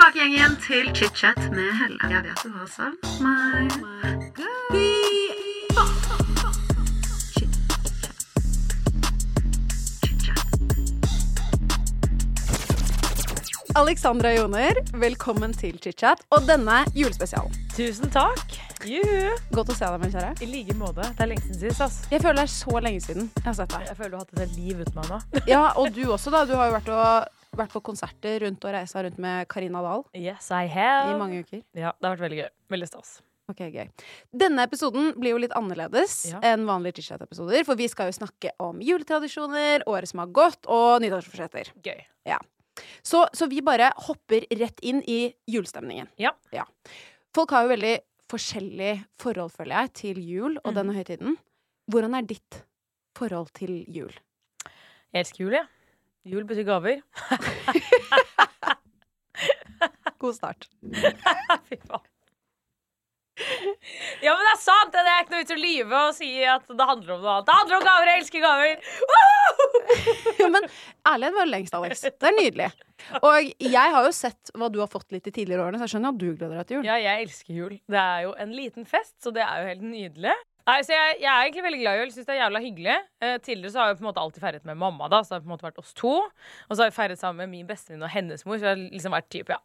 tilbake igjen, igjen til chit-chat med Helle. Jeg vet du har savn meg. Alexandra Joner, velkommen til chit-chat og denne julespesialen. Tusen takk. Juhu. Godt å se deg, min kjære. I like måte. Det er lenge siden sist, ass. Jeg føler det er så lenge siden jeg har sett deg. Jeg føler du har hatt et helt liv uten meg nå. Ja, og du også, da. Du har jo vært, og, vært på konserter rundt og reisa rundt med Karina Dahl Yes, I have. i mange uker. Ja, det har vært veldig gøy. Veldig stas. Ok, gøy. Denne episoden blir jo litt annerledes Ja. enn vanlige chit-chat-episoder, for vi skal jo snakke om juletradisjoner, året som har gått, og nyttårsforsetter. Gøy. Så, så vi bare hopper rett inn i julestemningen. Ja. ja. Folk har jo veldig forskjellig forhold, føler jeg, til jul og mm. denne høytiden. Hvordan er ditt forhold til jul? Jeg elsker jul, jeg. Jul betyr gaver. God start. Fy faen. Ja, men det er sant! Det er ikke noe vits å lyve og si at det handler om noe annet. Det handler om gaver! Jeg elsker gaver! ja, men ærlighet var lengst, Alex. Det er nydelig. Og jeg har jo sett hva du har fått litt i tidligere årene, så jeg skjønner at du gleder deg til jul. Ja, jeg elsker jul. Det er jo en liten fest, så det er jo helt nydelig. Nei, så jeg, jeg er egentlig veldig glad i øl. Syns det er jævla hyggelig. Eh, tidligere så har jeg på en måte alltid feiret med mamma, da, så det har på en måte vært oss to. Og så har jeg feiret sammen med min bestevenninne og hennes mor, så det har liksom vært typ, ja,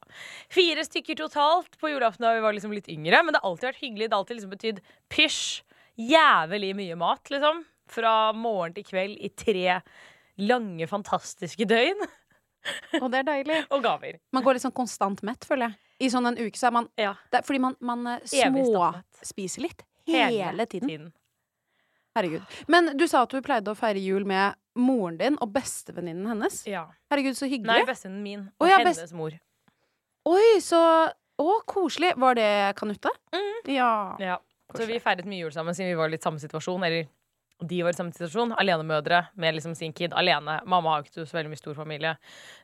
fire stykker totalt på julaften da vi var liksom litt yngre. Men det har alltid vært hyggelig. Det har alltid liksom betydd pysj. Jævlig mye mat, liksom. Fra morgen til kveld i tre lange, fantastiske døgn. Og det er deilig. Og gaver. Man går litt sånn konstant mett, føler jeg. I sånn en uke så er man Ja. det Fordi man, man eh, småspiser litt. Hele tiden. tiden. Herregud. Men du sa at du pleide å feire jul med moren din og bestevenninnen hennes. Ja. Herregud, så hyggelig. Nei, bestevennen min og og ja, hennes best- mor. Oi, så Å, koselig. Var det Kanutte? Mm. Ja. Ja. Så vi feiret mye jul sammen siden vi var i litt samme situasjon. Eller de var i samme situasjon. Alenemødre med liksom sin kid alene. Mamma har ikke så veldig mye stor familie.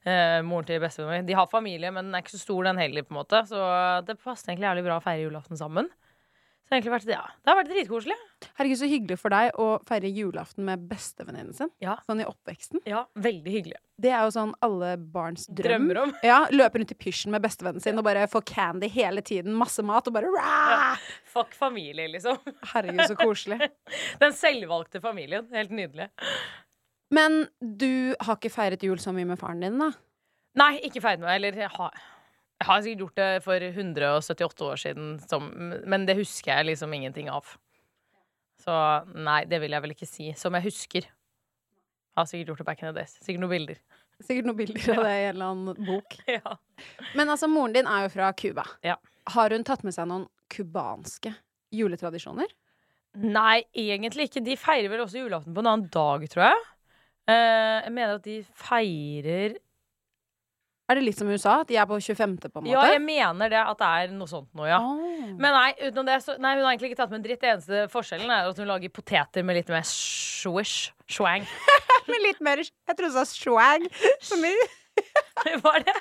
Eh, moren til bestevennen min. De har familie, men den er ikke så stor, den heller. på en måte Så det passet egentlig jævlig bra å feire julaften sammen. Det har egentlig vært, ja, det har vært dritkoselig. Herregud, så hyggelig for deg å feire julaften med bestevenninnen sin. Ja. Sånn i oppveksten. Ja, veldig hyggelig. Det er jo sånn alle barns drøm. Drømmer om. Ja, Løpe rundt i pysjen med bestevennen sin og bare få candy hele tiden. Masse mat og bare ja. Fuck familie, liksom. Herregud, så koselig. Den selvvalgte familien. Helt nydelig. Men du har ikke feiret jul så mye med faren din, da? Nei, ikke feiret noe. Eller har, jeg har sikkert gjort det for 178 år siden, som, men det husker jeg liksom ingenting av. Så nei, det vil jeg vel ikke si. Som jeg husker. Jeg har sikkert gjort det back in the days. Sikkert noen bilder. Sikkert noen bilder av det i en eller annen bok. Ja. Men altså, moren din er jo fra Cuba. Ja. Har hun tatt med seg noen cubanske juletradisjoner? Nei, egentlig ikke. De feirer vel også julaften på en annen dag, tror jeg. Eh, jeg mener at de feirer Er det litt som USA? At de er på 25., på en måte? Ja, jeg mener det. At det er noe sånt nå, ja. Oh. Men nei, utenom det, så, nei, hun har egentlig ikke tatt med en dritt. Det eneste forskjellen er at hun lager poteter med litt mer swish. Swang. med litt mer Jeg trodde du sa swag. Som i Hva er det?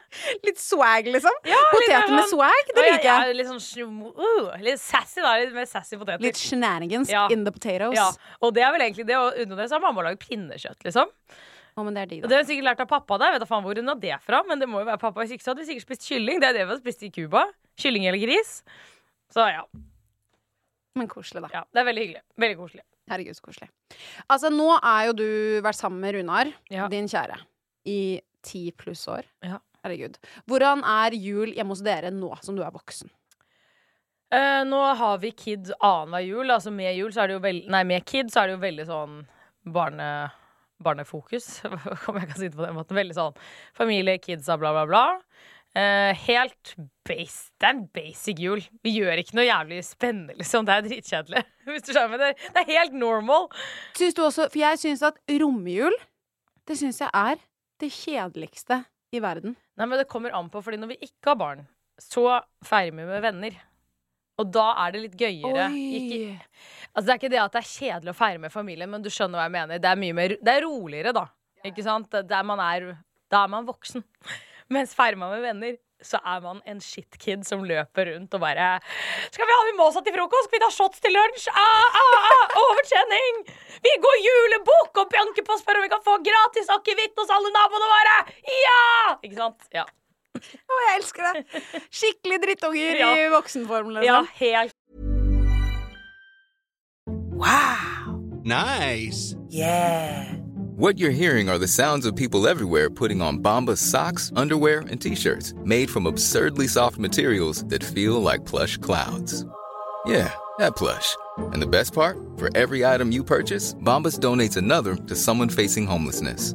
litt swag, liksom. Ja, Poteter sånn, med swag, det liker liker ja, jeg. litt sånn uh, Litt sassy, da. Litt mer sassy poteter. Litt shenanigans Ja. in the potatoes. ja, og det er vel egentlig det. Og utenom det så har mamma laget pinnekjøtt, liksom. Å, men det er digg, da. det har hun sikkert lært av pappa. Der. Jeg vet da faen hvor hun har det fra, men det må jo være pappa. Hvis ikke så hadde vi sikkert spist kylling. Det er det vi har spist i Cuba. Kylling eller gris. Så ja, Men koselig, da. ja. Det er veldig hyggelig. Veldig koselig. Herregud, så koselig. Altså, nå er jo du vært sammen med Runar, Ja. din kjære, i ti pluss år. Ja. Herregud. Hvordan er jul hjemme hos dere nå som du er voksen? Eh, nå har vi kid annenhver jul. Altså med jul så er det jo veldig Nei, med kid så er det jo veldig sånn barne... Barnefokus, om jeg kan si det på den måten. Veldig sånn familie, kidsa, bla, bla, bla. Uh, helt base, Det er en basic jul. Vi gjør ikke noe jævlig spennende, liksom. Det er dritkjedelig. Hvis du skjønner, det, det er helt normal. Syns du også For jeg syns at romjul, det syns jeg er det kjedeligste i verden. Nei, men det kommer an på, fordi når vi ikke har barn, så feirer vi med venner. Og da er det litt gøyere. Ikke, altså, det er ikke det at det er kjedelig å feire med familien, men du skjønner hva jeg mener. Det er mye mer Det er roligere, da. Ikke sant? Der man er, da er man voksen. Mens feirer man med venner, så er man en shitkid som løper rundt og bare Skal vi ha mimosa til frokost? Skal vi ta shots til lunsj? Ah, ah, ah, overtjening! Vi går julebukk og banker på og spør om vi kan få gratis akevitt hos alle naboene våre! Ja! Ikke sant? Ja. Å, jeg elsker det! Skikkelig drittunger Ja. i voksenform, liksom. Ja, helt Nice. Yeah! What you're hearing are the sounds of people everywhere putting on Bombas socks, underwear, and t-shirts made from absurdly soft materials that feel like plush clouds. Yeah, that plush. And the best part? For every item you purchase, Bombas donates another to someone facing homelessness.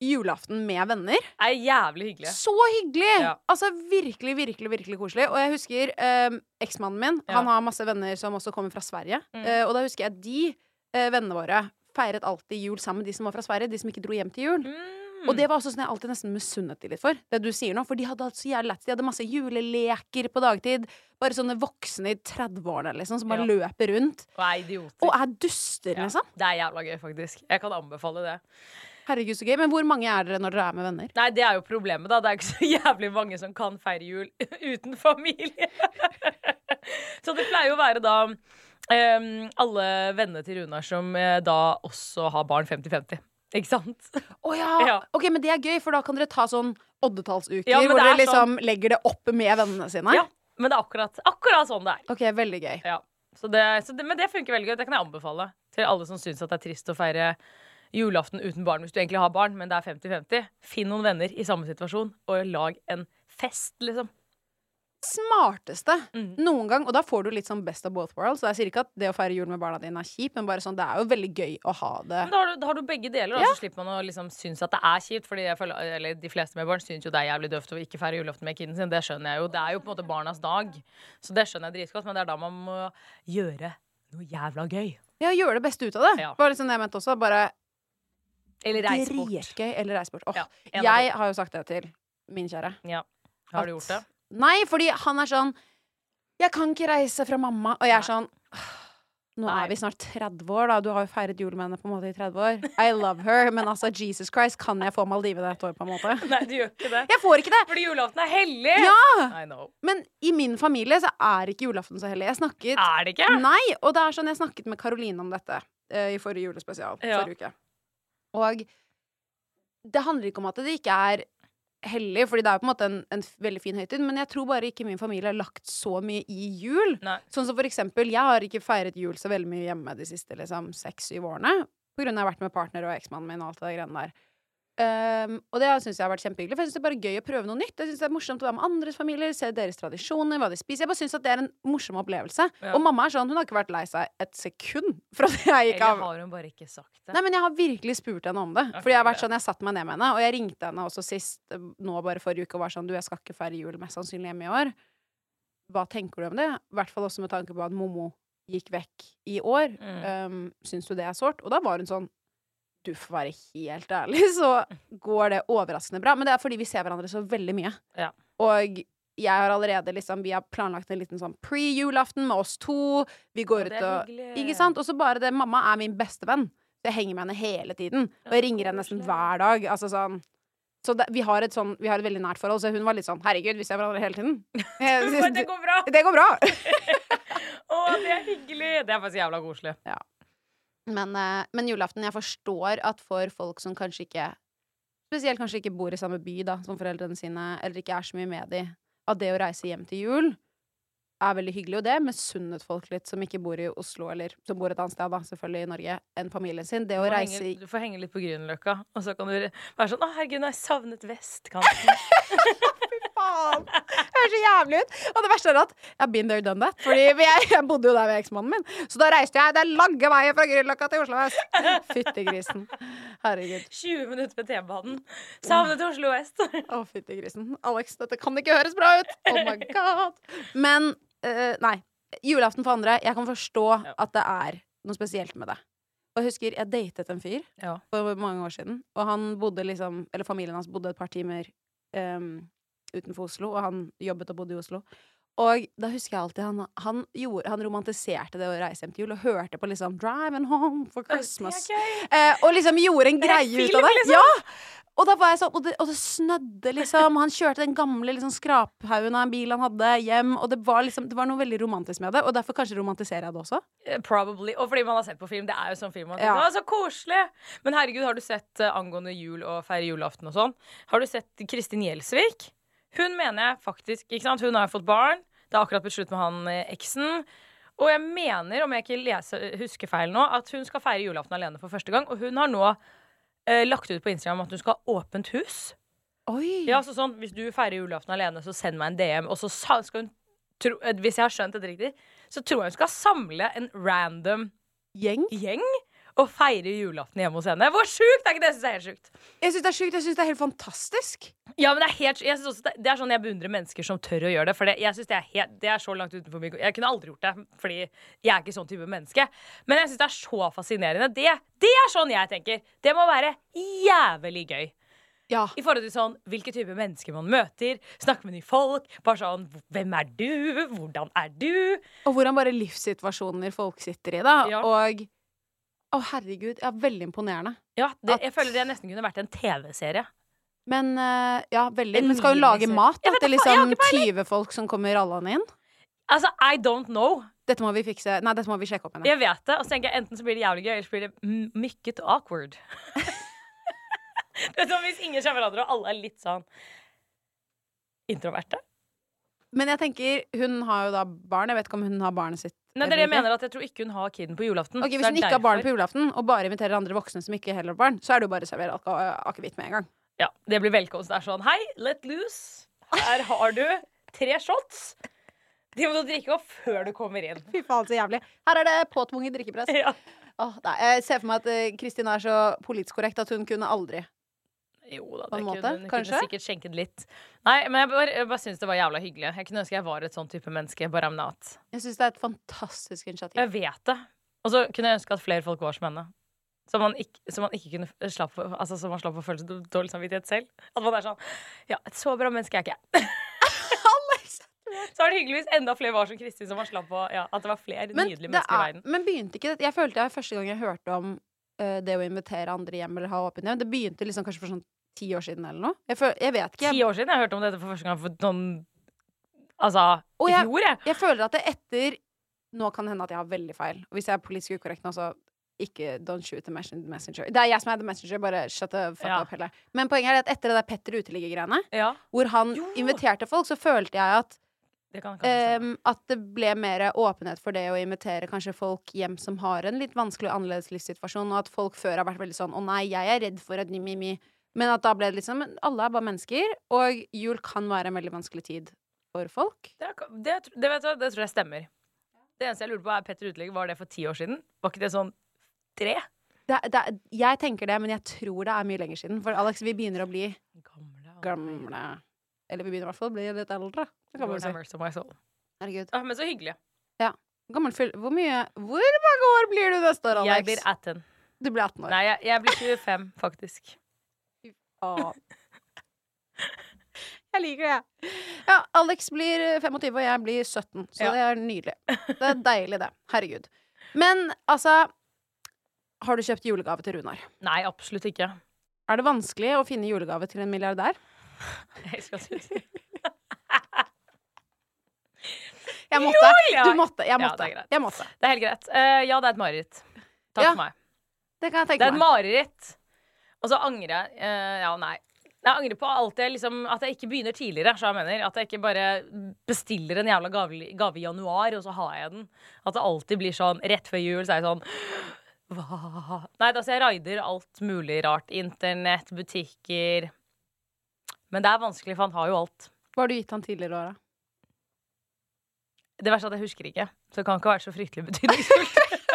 julaften med venner er jævlig hyggelig. Så hyggelig! Ja. Altså Virkelig, virkelig virkelig koselig. Og jeg husker eh, eksmannen min. Ja. Han har masse venner som også kommer fra Sverige. Mm. Eh, og da husker jeg de eh, vennene våre feiret alltid jul sammen med de som var fra Sverige. De som ikke dro hjem til jul. Mm. Og det var også sånn jeg alltid nesten misunnet de litt for. Det du sier nå For de hadde hatt så jævlig lett. De hadde masse juleleker på dagtid. Bare sånne voksne i 30-årene liksom som bare Ja. løper rundt. Og er idioter. Og er duster, Ja, liksom. Det er jævla gøy, faktisk. Jeg kan anbefale det. Herregud, så gøy. Men hvor mange er dere når dere er med venner? Nei, det er jo problemet, da. Det er ikke så jævlig mange som kan feire jul uten familie. så det pleier jo å være da Um, alle vennene til Runar som uh, da også har barn 50-50. Ikke sant? Å ja. Ja. Ok, men det er gøy, for da kan dere ta sånn oddetallsuker Ja, hvor dere liksom liksom legger det opp med vennene sine. Ja, men det er akkurat, akkurat sånn det er. Ok, veldig gøy. Ja. Så det, så det, men det funker veldig gøy. Det kan jeg anbefale til alle som syns at det er trist å feire julaften uten barn hvis du egentlig har barn, men det er 50-50. Finn noen venner i samme situasjon, og lag en fest, liksom. Smarteste Mm. noen gang. Og da får du litt sånn best of both worlds. Så jeg sier ikke at det å feire jul med barna dine er kjipt, men bare sånn, det er jo veldig gøy å ha det. Men da har du, da har du begge deler, da, Ja. så slipper man å liksom synes at det er kjipt. Fordi jeg føler, eller De fleste med barn syns jo det er jævlig døvt å ikke feire julaften med kiden sin. Det skjønner jeg jo. Det er jo på en måte barnas dag, så det skjønner jeg dritgodt. Men det er da man må gjøre noe jævla gøy. Ja, gjøre det beste ut av det. Ja. Bare liksom det jeg mente også. Bare Eller reise bort. dritgøy. Eller reis bort. Åh, Ja, en av jeg har jo sagt det til min kjære. Ja. Har du at- gjort det? Nei, fordi han er sånn Jeg kan ikke reise fra mamma. Og jeg er sånn Nå Nei. er vi snart 30 år, da. Du har jo feiret jul med henne på en måte i 30 år. I love her. Men altså, Jesus Christ, kan jeg få Maldivene et år, på en måte? Nei, du gjør ikke det. Jeg får ikke det! Fordi julaften er hellig! Ja! I know. Men i min familie så er ikke julaften så hellig. Jeg snakket Er det ikke? Nei, og det er sånn jeg snakket med Karoline om dette eh, i forrige julespesial. Ja. Forrige uke. Og det handler ikke om at det ikke er hellig, Fordi det er jo på en måte en, en veldig fin høytid, men jeg tror bare ikke min familie har lagt så mye i jul. Nei. Sånn som for eksempel, jeg har ikke feiret jul så veldig mye hjemme de siste liksom seks-syv årene. På grunn av at jeg har vært med partner og eksmannen min og alt det greiene der. Um, og det syns jeg har vært kjempehyggelig. For jeg synes det er bare gøy å prøve noe nytt. Jeg synes det er morsomt å være med andres familier, se deres tradisjoner, hva de spiser. Jeg bare syns det er en morsom opplevelse. Ja. Og mamma er sånn, hun har ikke vært lei seg et sekund for at jeg gikk Eller har hun bare ikke sagt det? Nei, men jeg har virkelig spurt henne om det. Okay, Fordi jeg har vært sånn, jeg satt meg ned med henne, og jeg ringte henne også sist, eh, nå bare forrige uke, og var sånn Du, jeg skal ikke feire jul mest sannsynlig hjemme i år. Hva tenker du om det? I hvert fall også med tanke på at Momo gikk vekk i år. Mm. Um, syns du det er sårt? Og da var hun sånn Du får være helt ærlig, så går det overraskende bra. Men det er fordi vi ser hverandre så veldig mye. Ja. Og jeg har allerede liksom Vi har planlagt en liten sånn pre-julaften med oss to. Vi går ut og hyggelig. Ikke sant? Og så bare det Mamma er min beste venn. Så jeg henger med henne hele tiden. Og jeg ringer henne nesten hver dag. Altså sånn så det, vi, har et sånn, vi har et veldig nært forhold, så hun var litt sånn Herregud, vi ser hverandre hele tiden. Det går bra! Det går bra. Å, det er hyggelig! Det er faktisk jævla koselig. Men, eh, men julaften, jeg forstår at for folk som kanskje ikke Spesielt kanskje ikke bor i samme by da, som foreldrene sine, eller ikke er så mye med de, at det å reise hjem til jul er veldig hyggelig. Og det misunnet folk litt som ikke bor i Oslo, eller som bor et annet sted, da, selvfølgelig i Norge, enn familien sin. Det å reise henge, du får henge litt på Grünerløkka, og så kan du være sånn 'Å, herregud, jeg savnet vestkanten'. Fy faen! Det høres så jævlig ut. Og det verste er at jeg har been there, done that. Fordi jeg, jeg bodde jo der ved eksmannen min. Så da reiste jeg den lange veien fra Grünerløkka til Oslo vest. Fytti grisen. Herregud. 20 minutter med T-banen. Savnet Oslo vest. Å, fytti grisen. Alex, dette kan ikke høres bra ut. Oh my god. Men eh, nei. Julaften for andre. Jeg kan forstå Ja. at det er noe spesielt med det. Og jeg husker jeg datet en fyr Ja. for mange år siden. Og han bodde liksom Eller familien hans bodde et par timer um, utenfor Oslo, og han jobbet og bodde i Oslo. Og da husker jeg alltid han, han, gjorde, han romantiserte det å reise hjem til jul, og hørte på liksom 'Driving Home for Christmas'. Eh, og liksom gjorde en greie film, ut av det. liksom. Ja! Og da var jeg sånn, og det, og det snødde liksom. Han kjørte den gamle liksom, skraphaugen av en bil han hadde, hjem. Og det var liksom, det var noe veldig romantisk med det. Og derfor kanskje romantiserer jeg det også. Eh, Probably. Og fordi man har sett på film. Det er jo sånn film man Ja. tenker, Så koselig! Men herregud, har du sett uh, angående jul og feire julaften og sånn? Har du sett Kristin Gjelsvik? Hun mener jeg faktisk ikke sant? Hun har fått barn. Det er akkurat blitt slutt med han eh, eksen. Og jeg mener, om jeg ikke leser, husker feil nå, at hun skal feire julaften alene for første gang. Og hun har nå eh, lagt ut på Instagram at hun skal ha åpent hus. Oi! Ja, så sånn, Hvis du feirer julaften alene, så send meg en DM. Og så skal hun tro, eh, Hvis jeg har skjønt dette riktig, så tror jeg hun skal samle en random Gjeng. gjeng og feire julaften hjemme hos henne. Hvor sjukt! Er ikke det? Jeg synes det er helt sjukt. Jeg syns det er sjukt. Jeg syns det er helt fantastisk. Ja, men det er helt jeg synes også det, det er sånn jeg beundrer mennesker som tør å gjøre det. For det, jeg synes det, er helt, det er så langt utenfor meg. Jeg kunne aldri gjort det, fordi jeg er ikke sånn type menneske. Men jeg syns det er så fascinerende. Det, det er sånn jeg tenker. Det må være jævlig gøy. Ja. I forhold til sånn, hvilke typer mennesker man møter, snakke med nye folk. Bare sånn Hvem er du? Hvordan er du? Og hvordan bare livssituasjoner folk sitter i, da. Ja. Og Å, herregud. Ja, veldig imponerende. Ja, det, At- Jeg føler det nesten kunne vært en TV-serie. Men uh, ja, veldig. Men skal hun lage mat da, til liksom ikke 20 folk som kommer rallende inn? Altså, I don't know. Dette må vi fikse Nei, dette må vi sjekke opp henne. Jeg vet det. Og så tenker jeg enten så blir det jævlig gøy, eller så blir det mykket awkward. det er sånn Hvis ingen kjenner hverandre, og alle er litt sånn introverte. Men jeg tenker, hun har jo da barn. Jeg vet ikke om hun har barnet sitt. Nei, det er det jeg mener at jeg tror ikke hun har kiden på julaften. Ok, Hvis hun ikke har barn på julaften, og bare inviterer andre voksne som ikke heller har barn, så er det jo bare å servere alko- akevitt med en gang. Ja, Det blir velkomst. Det er sånn Hei, let loose. Her har du tre shots. De må du drikke opp før du kommer inn. Fy faen, så jævlig. Her er det påtvunget drikkepress. Ja. Åh, nei, jeg ser for meg at eh, Kristin er så politisk korrekt at hun kunne aldri. Jo da, det kunne, hun kanskje? kunne sikkert skjenket litt. Nei, men jeg bare, jeg bare syns det var jævla hyggelig. Jeg kunne ønske jeg var et sånn type menneske, Bare I'm not. Jeg syns det er et fantastisk initiativ. Jeg vet det. Og så kunne jeg ønske at flere folk var som henne. Så man ikke, så man ikke kunne slapp altså, så man slapp å føle dårlig samvittighet selv. At man er sånn Ja, et så bra menneske er ikke jeg. så var det hyggeligvis enda flere var som Kristin, som man slapp å Ja, at det var flere Men, nydelige mennesker mennesker i er, verden. men begynte ikke Jeg følte det første gang jeg hørte om eh, det å invitere andre hjem eller ha åpent hjem. Det begynte liksom kanskje for sånn ti år siden eller noe. Jeg, føl, jeg vet ikke. Ti år siden jeg hørte om dette for første gang for noen Altså, i fjor, jeg. jeg føler at det etter Nå kan det hende at jeg har veldig feil. Og hvis jeg er politisk ukorrekt nå, så ikke don't shoot the messenger. Det er jeg som er the messenger, bare shut the fuck Ja. up heller. Men poenget er at etter det der Petter uteligger-greiene, Ja, hvor han Jo. inviterte folk, så følte jeg at det kan kan stemme. Ehm, at det ble mer åpenhet for det å invitere kanskje folk hjem som har en litt vanskelig og annerledes livssituasjon, og at folk før har vært veldig sånn 'Å nei, jeg er redd for et mi-mi-mi'. Men at da ble det liksom Alle er bare mennesker, og jul kan være en veldig vanskelig tid for folk. Det, det, det, vet du, det tror jeg stemmer. Det eneste jeg lurte på, er Petter Uteligger. Var det for ti år siden? Var ikke det sånn tre? Det, det, jeg tenker det, men jeg tror det er mye lenger siden. For Alex, vi begynner å bli Gamle. gamle. Eller vi begynner i hvert fall å bli litt eldre. Si. Herregud. Ah, men så hyggelig. Gammel fyll... Hvor mye Hvor mange år blir du neste år, Alex? Jeg blir 18. Du blir 18 år. Nei, jeg, jeg blir 25, faktisk. Åh. Jeg liker det. Ja, Alex blir 25, og jeg blir 17. Så Ja. det er nydelig. Det er deilig, det. Herregud. Men altså Har du kjøpt julegave til Runar? Nei, absolutt ikke. Er det vanskelig å finne julegave til en milliardær? Jeg skal si Jeg måtte. Du måtte. Jeg Ja, det er jeg måtte. Det er helt greit. Uh, ja, det er et mareritt. Takk Ja, for meg. Det Det er et mareritt. Og så angrer jeg. eh, ja, nei. Jeg angrer på alt jeg liksom, at jeg ikke begynner tidligere. Så jeg mener At jeg ikke bare bestiller en jævla gave, gave i januar, og så har jeg den. At det alltid blir sånn rett før jul, så er jeg sånn Hva? Nei, altså jeg raider alt mulig rart. Internett, butikker. Men det er vanskelig, for han har jo alt. Hva har du gitt han tidligere i året? Det verste er at jeg husker ikke. Så det kan ikke ha vært så fryktelig betydningsfullt.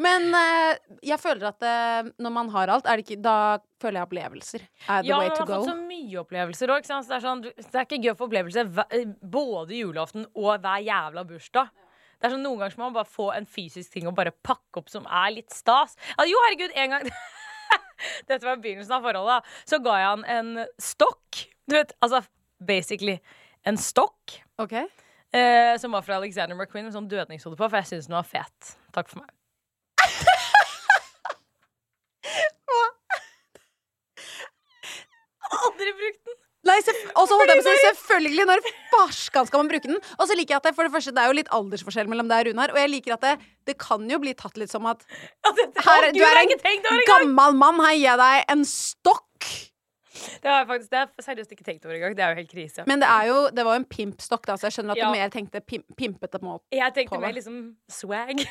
Men eh, jeg føler at eh, når man har alt, er det ikke, da føler jeg opplevelser er the Ja, way man har fått så mye opplevelser òg. Det, er sånn, det er ikke gøy å få opplevelser både julaften og hver jævla bursdag. Det er sånn Noen ganger må man bare få en fysisk ting å bare pakke opp som er litt stas. Ja, jo, herregud, en gang Dette var begynnelsen av forholdet. Så ga jeg han en stokk. Du vet, altså basically en stokk. Okay. Eh, som var fra Alexander McQueen med sånn dødningshode på, for jeg syns den var fet. Takk for meg. Aldri brukt den. Nei, selvf- og så holdt jeg på å selvfølgelig, når farskan skal man bruke den? Og så liker jeg at det, for det første, det er jo litt aldersforskjell mellom deg og Runar, og jeg liker at det, det kan jo bli tatt litt som at her, du er en gammel mann, her gir jeg deg en stokk. Det har jeg faktisk det har jeg seriøst ikke tenkt over engang. Det er jo helt krise. Men det jo Det var jo en pimpstokk, da, så jeg skjønner at Ja. du mer tenkte pim, pimpete på det. jeg tenkte mer liksom swag.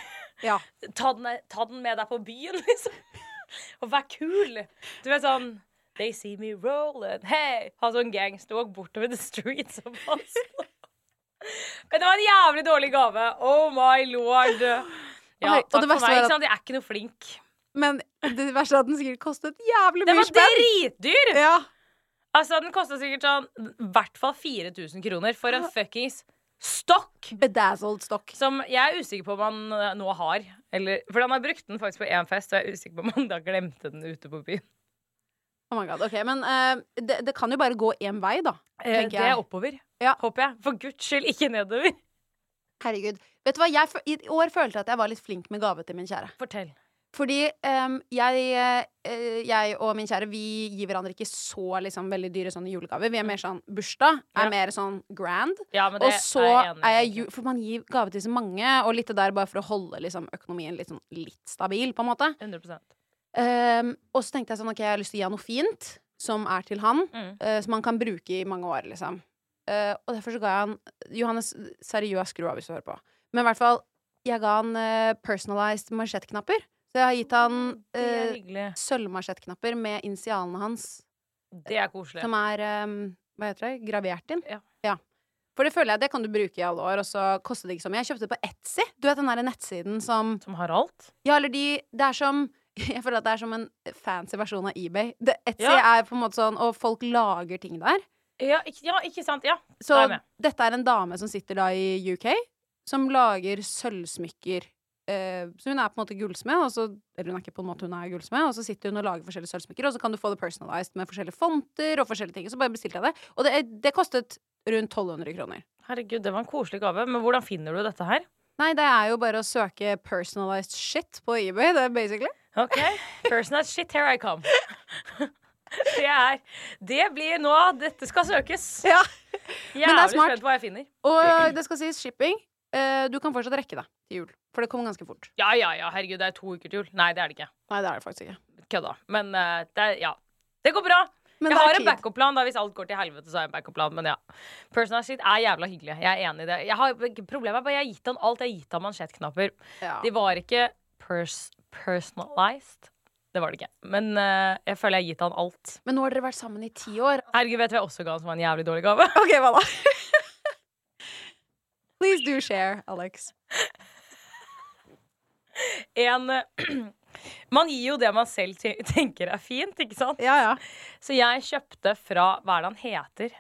Ja. Ta den, ta den med deg på byen, liksom. Og vær kul. Du er sånn They see me rolling, hey! Ha sånn gangstalk bortover the streets of Oslo. Men det var en jævlig dårlig gave. Oh my lord. Ja, takk det for meg. Ikke sant? Jeg er ikke noe flink. Men det verste er at den sikkert kostet jævlig mye Den mye var dritdyr! Ja. Altså, den kosta sikkert sånn i hvert fall 4000 kroner for en fuckings stokk. Bedazzled stokk. Som jeg er usikker på om han eh, nå har. Eller, for han har brukt den faktisk på én fest, og jeg er usikker på om han da glemte den ute på byen. Oh my god, ok, Men uh, det, det kan jo bare gå én vei, da. Eh, det er oppover, Ja. håper jeg. For guds skyld, ikke nedover. Herregud. Vet du hva, jeg, I år følte jeg at jeg var litt flink med gave til min kjære. Fortell. Fordi um, jeg, eh, jeg og min kjære Vi gir hverandre ikke så liksom, veldig dyre sånne julegaver. Vi er mer sånn bursdag. Ja. Er mer sånn grand. Ja, Og så er jeg er jeg For man gir gave til så mange, og litt det der bare for å holde liksom, økonomien litt, sånn, litt stabil, på en måte. 100 Em, og så tenkte jeg sånn, ok, jeg har lyst til å gi han noe fint, som er til han, Mm. uh, som han kan bruke i mange år, liksom. Uh, og derfor så ga jeg han Johannes, seriøst skru av hvis du hører på. Men i hvert fall, jeg ga han uh, personalized mansjettknapper. Så jeg har gitt han uh, sølvmansjettknapper med initialene hans, Det er koselig. som er um, Hva heter det? Gravert inn. Ja. For det føler jeg det kan du bruke i alle år, og så koster det ikke så mye. Jeg kjøpte det på Etsy. Du vet den der nettsiden som Som har alt. Ja, eller de Det er som Jeg føler at det er som en fancy versjon av eBay. Det, Etsy Ja. er på en måte sånn Og folk lager ting der. Ja, ikke, ja, ikke sant? Ja. Så er dette er en dame som sitter da i UK, som lager sølvsmykker. Eh, så hun er på en måte gullsmed, så, eller hun er ikke på en måte hun er gullsmed, og så sitter hun og lager forskjellige sølvsmykker, og så kan du få det personalized med forskjellige fonter og forskjellige ting. Så bare bestilte jeg det. Og det, det kostet rundt 1200 kroner. Herregud, det var en koselig gave. Men hvordan finner du dette her? Nei, det er jo bare å søke personalized shit på eBay, det er basically. OK. Personal shit, here I come. Det er Det blir nå Dette skal søkes. Ja. Jævlig Men det er spent på hva jeg finner. Og det skal sies shipping. Eh, du kan fortsatt rekke det til jul, for det kommer ganske fort. Ja, ja, ja, herregud, det er to uker til jul. Nei, det er det ikke. Nei, det er det faktisk ikke. Kødda. Men eh, det er Ja. Det går bra. Men jeg har en backup-plan. da Hvis alt går til helvete, så har jeg en backup-plan. Men ja. Personal shit er jævla hyggelig. Jeg er enig i det. Jeg har, problemet er bare jeg har gitt han alt. Jeg har gitt han mansjettknapper. Ja. De var ikke pers personalized. Det var det ikke. Men uh, jeg føler jeg har gitt han alt. Men nå har dere vært sammen i ti år. Herregud, vet du hva jeg også ga han som var en jævlig dårlig gave? Ok, hva da? Please do share, Alex. En Man gir jo det man selv tenker er fint, ikke sant? Ja, ja. Så jeg kjøpte fra Hva er det han heter?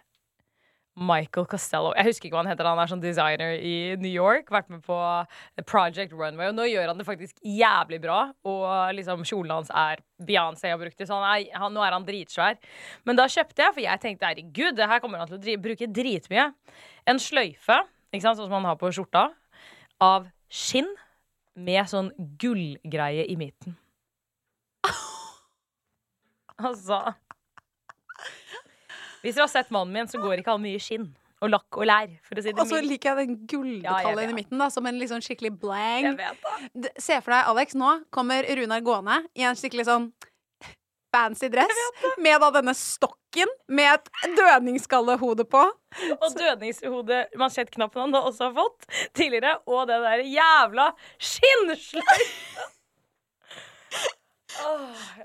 Michael Costello. Jeg husker ikke hva han heter. Han er sånn designer i New York. Vært med på Project Runway. Og nå gjør han det faktisk jævlig bra. Og liksom kjolen hans er Beyoncé har brukt det. Så han er, han, nå er han dritsvær. Men da kjøpte jeg, for jeg tenkte herregud, det her kommer han til å dri bruke dritmye. En sløyfe, ikke sant, sånn som han har på skjorta, av skinn med sånn gullgreie i midten. Altså Hvis dere har sett mannen min, så går ikke han mye skinn. Og lakk og lær, for å si det Og så mildt. liker jeg den Ja, gulldetaljen vet. i midten, da, som en sånn skikkelig Jeg blang. Se for deg, Alex, nå kommer Runar gående i en skikkelig sånn fancy dress med da denne stokken med et dødningsskallehode på. Og dødningshode-mansjettknappen han også har fått tidligere, og det der jævla skinnsløyfa!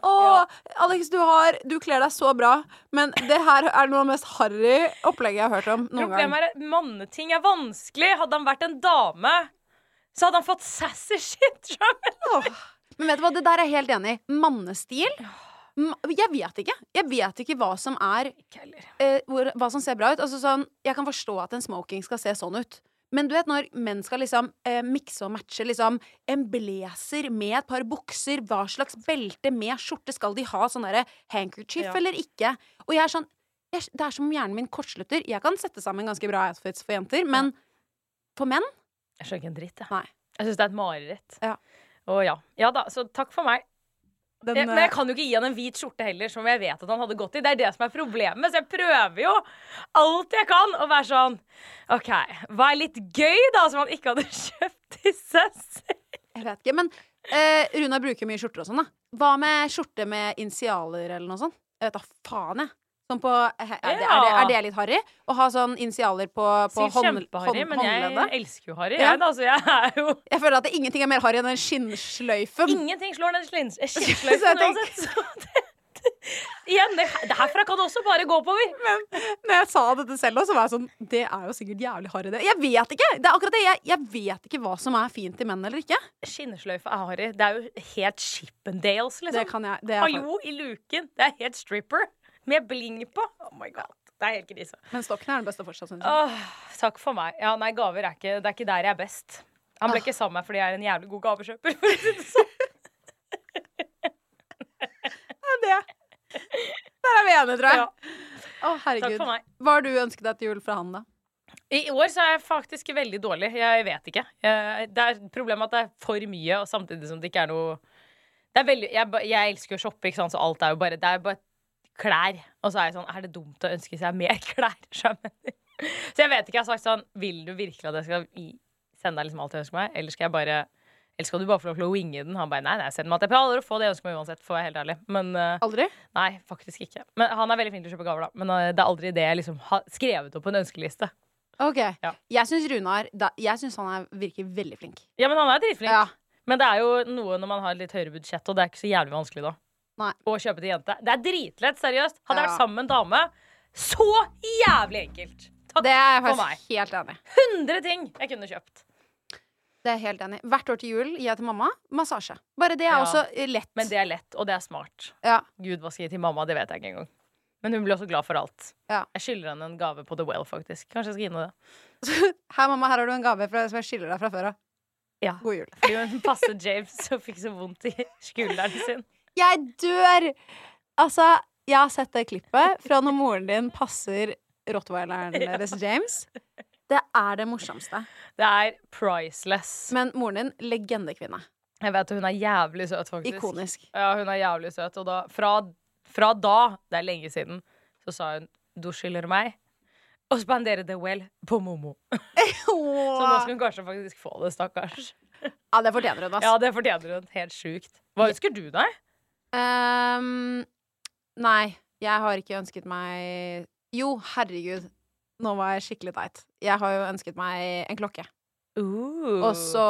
Og Alex, du, har, du kler deg så bra, men det her er noe av det mest harry opplegget jeg har hørt om noen gang. Problemet er at manneting er vanskelig. Hadde han vært en dame, så hadde han fått sassy shit. Åh. Men vet du hva, det der er jeg helt enig i. Mannestil. Jeg vet ikke. Jeg vet ikke hva som er eh, hvor, Hva som ser bra ut. Altså sånn, Jeg kan forstå at en smoking skal se sånn ut. Men du vet når menn skal liksom eh, mikse og matche liksom en blazer med et par bukser, hva slags belte med skjorte skal de ha? Sånn derre handkerchief Ja. eller ikke? Og jeg er sånn jeg, Det er som om hjernen min kortslutter. Jeg kan sette sammen ganske bra outfits for jenter, men for menn Jeg skjønner ikke en dritt. Jeg, Nei. jeg syns det er et mareritt. Ja. Og ja. ja da, så takk for meg. Den, Jeg, men jeg eh, kan jo ikke gi han en hvit skjorte heller, som jeg vet at han hadde gått i. Det er det som er problemet. Så jeg prøver jo alt jeg kan å være sånn OK, hva er litt gøy, da, som han ikke hadde kjøpt til seg selv? Jeg vet ikke, men eh, Runa bruker mye skjorter og sånn, da. Hva med skjorte med initialer eller noe sånt? Jeg vet da faen, jeg. Sånn på er det, er, det, er det litt harry? Å ha sånn initialer på, på hånd, hånd, men jeg elsker jo harry. Ja. Jeg, da, så jeg er jo Jeg føler at det, ingenting er mer harry enn den skinnsløyfen. Ingenting slår den skinnsløyfen uansett. Så det, igjen, det, herfra kan det også bare gå oppover. Når jeg sa dette selv, så var jeg sånn Det er jo sikkert jævlig harry, det. Jeg vet ikke! Det er akkurat det. Jeg, jeg vet ikke hva som er fint i menn eller ikke. Skinnsløyfe er harry. Det er jo helt Chippendales, liksom. Det kan jeg. Det er, Hallo i luken. Det er helt stripper. Med bling på. Oh my god. Det er helt krise. men stokken er den beste fortsatt, syns jeg. Åh, takk for meg. Ja, nei, gaver er ikke Det er ikke der jeg er best. Han ble ikke sammen med meg fordi jeg er en jævlig god gavekjøper. for å si det sånn. Det er det. Der er vi enige, tror jeg. Ja, Å, herregud. takk for meg. Hva har du ønsket deg til jul fra han, da? I år så er jeg faktisk veldig dårlig. Jeg vet ikke. Det er problemet at det er for mye, og samtidig som det ikke er noe det er veldig, jeg, jeg elsker å shoppe, ikke sant? så alt er jo bare Det er bare klær. Og så er jeg sånn Er det dumt å ønske seg mer klær? Så jeg vet ikke. Jeg har sagt sånn Vil du virkelig at jeg skal sende deg liksom alt jeg ønsker meg, eller skal jeg bare eller skal du bare få lov til å winge den? Han bare nei, nei, send meg at jeg prøver aldri å få det jeg ønsker meg uansett, for å være helt ærlig. Men eh, Aldri? nei, faktisk ikke. Men Han er veldig flink til å kjøpe gaver, da. Men eh, det er aldri det jeg liksom har skrevet opp på en ønskeliste. OK. Ja. Jeg syns Runar da, Jeg synes han er, virker veldig flink. Ja, men han er dritflink. Ja. Men det er jo noe når man har litt høyere budsjett, og det er ikke så jævlig vanskelig da. Nei. og kjøpe til jente. Det er dritlett, seriøst. Hadde jeg vært sammen med en dame, så jævlig enkelt. Takk Det er jeg for meg. faktisk helt enig i. 100 ting jeg kunne kjøpt. Det er jeg helt enig i. Hvert år til jul gir jeg til mamma massasje. Bare det er Ja. også eh, lett. Men det er lett, og det er smart. ja. Gud, hva skal jeg gi til mamma? Det vet jeg ikke engang. Men hun blir også glad for alt. Ja. Jeg skylder henne en gave på The Well, faktisk. Kanskje jeg skal gi henne det. Her, mamma, her har du en gave fra, som jeg skylder deg fra før av. Ja. God jul. Fordi hun passer James og fikk så vondt i skulderen sin. Jeg dør! Altså, jeg har sett det klippet fra når moren din passer rottweileren deres James. Det er det morsomste. Det er priceless. Men moren din, legendekvinne. Jeg vet Hun er jævlig søt, faktisk. Ikonisk. Ja, hun er jævlig søt. Og da, fra, fra da, det er lenge siden, så sa hun du skylder meg å spandere The Well på Momo. Så nå skal hun kanskje faktisk få det, stakkars. Ja, det fortjener hun, ass. Ja, det fortjener hun. Helt sjukt. Hva ønsker du deg? Ehm, nei, jeg har ikke ønsket meg Jo, herregud. Nå var jeg skikkelig teit. Jeg har jo ønsket meg en klokke. Og så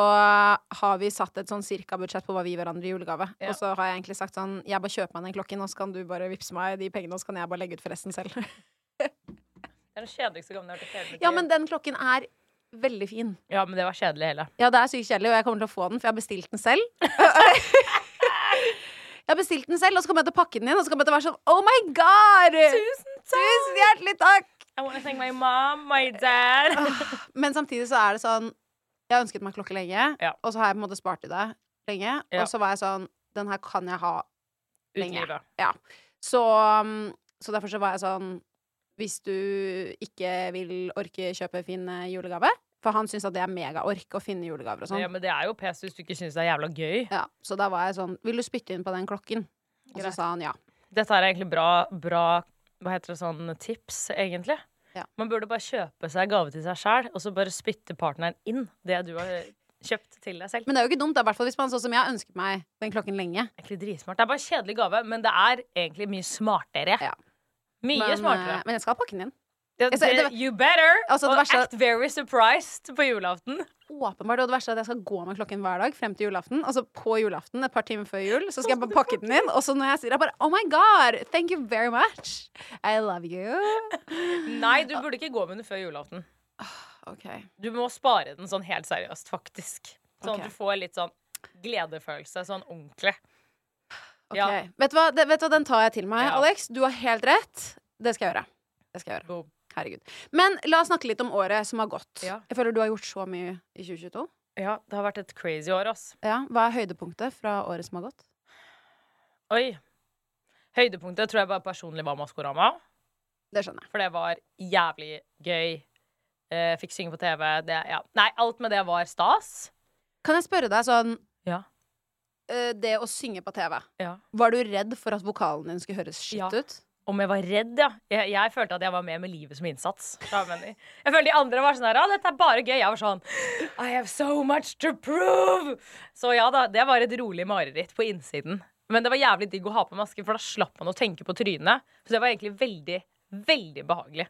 har vi satt et sånn cirka-budsjett på hva vi gir hverandre i julegave. Ja. Og så har jeg egentlig sagt sånn Jeg bare kjøper meg den klokken, og så kan du bare vippse meg de pengene, og så kan jeg bare legge ut for resten selv. Det er den kjedeligste gangen jeg har hørt i hele mitt ja, men den klokken er veldig fin. Ja, men det var kjedelig hele. Ja, det er sykt kjedelig, og jeg kommer til å få den, for jeg har bestilt den selv. jeg har bestilt den selv, og så kommer jeg til å pakke den inn, og så kommer jeg til å være sånn Oh my god! Tusen Tusen hjertelig takk! I wanna thank my mom, my dad. Men samtidig så er det sånn Jeg har ønsket meg klokke lenge, Ja. og så har jeg på en måte spart til det lenge. Ja. Og så var jeg sånn Den her kan jeg ha lenge. Ja. Så, um, så derfor så var jeg sånn Hvis du ikke vil orke kjøpe fin eh, julegave For han syns at det er megaork å finne julegaver og sånn. Ja, men det er jo pes hvis du ikke syns det er jævla gøy. Ja, så da var jeg sånn Vil du spytte inn på den klokken? Og så sa han ja. Dette er egentlig bra, bra Hva heter det sånn tips, egentlig. Ja. Man burde bare kjøpe seg gave til seg sjæl, og så bare spytte partneren inn det du har kjøpt til deg selv. Men det er jo ikke dumt, da, i hvert fall hvis man sånn som jeg har ønsket meg den klokken lenge. Egentlig dritsmart. Det er bare en kjedelig gave, men det er egentlig mye smartere. Ja. Mye Men, smartere. eh, men jeg skal pakke den inn. Det, det, det- you better! Altså, og verste- act very surprised på julaften. Åpenbart, og det verste er at jeg skal gå med klokken hver dag frem til julaften. Altså på julaften, et par timer før jul, så skal jeg bare pakke den inn. Og så når jeg sier det, bare Oh my God! Thank you very much! I love you. Nei, du burde ikke gå med den før julaften. OK. Du må spare den sånn helt seriøst, faktisk. Sånn okay. at du får litt sånn gledefølelse, sånn ordentlig. ok. Ja. Vet, du hva? Vet du hva, den tar jeg til meg, Ja. Alex. Du har helt rett. Det skal jeg gjøre. Det skal jeg gjøre. Boom. Herregud. Men la oss snakke litt om året som har gått. Ja. Jeg føler du har gjort så mye i 2022. Ja, det har vært et crazy år, ass. Ja, Hva er høydepunktet fra året som har gått? Oi. Høydepunktet tror jeg bare personlig var Maskorama. Det skjønner jeg. For det var jævlig gøy. Eh, fikk synge på TV. Det, ja. Nei, alt med det var stas. Kan jeg spørre deg sånn Ja. eh, Det å synge på TV, Ja. var du redd for at vokalen din skulle høres skitt ut? Om jeg var redd, ja. Jeg, jeg følte at jeg var med med livet som innsats. Jeg, følte de andre var sånn her, ja, dette er bare gøy. Jeg var sånn I have so much to prove! Så ja da, det var et rolig mareritt på innsiden. Men det var jævlig digg å ha på maske, for da slapp man å tenke på trynet. Så det var egentlig veldig, veldig behagelig.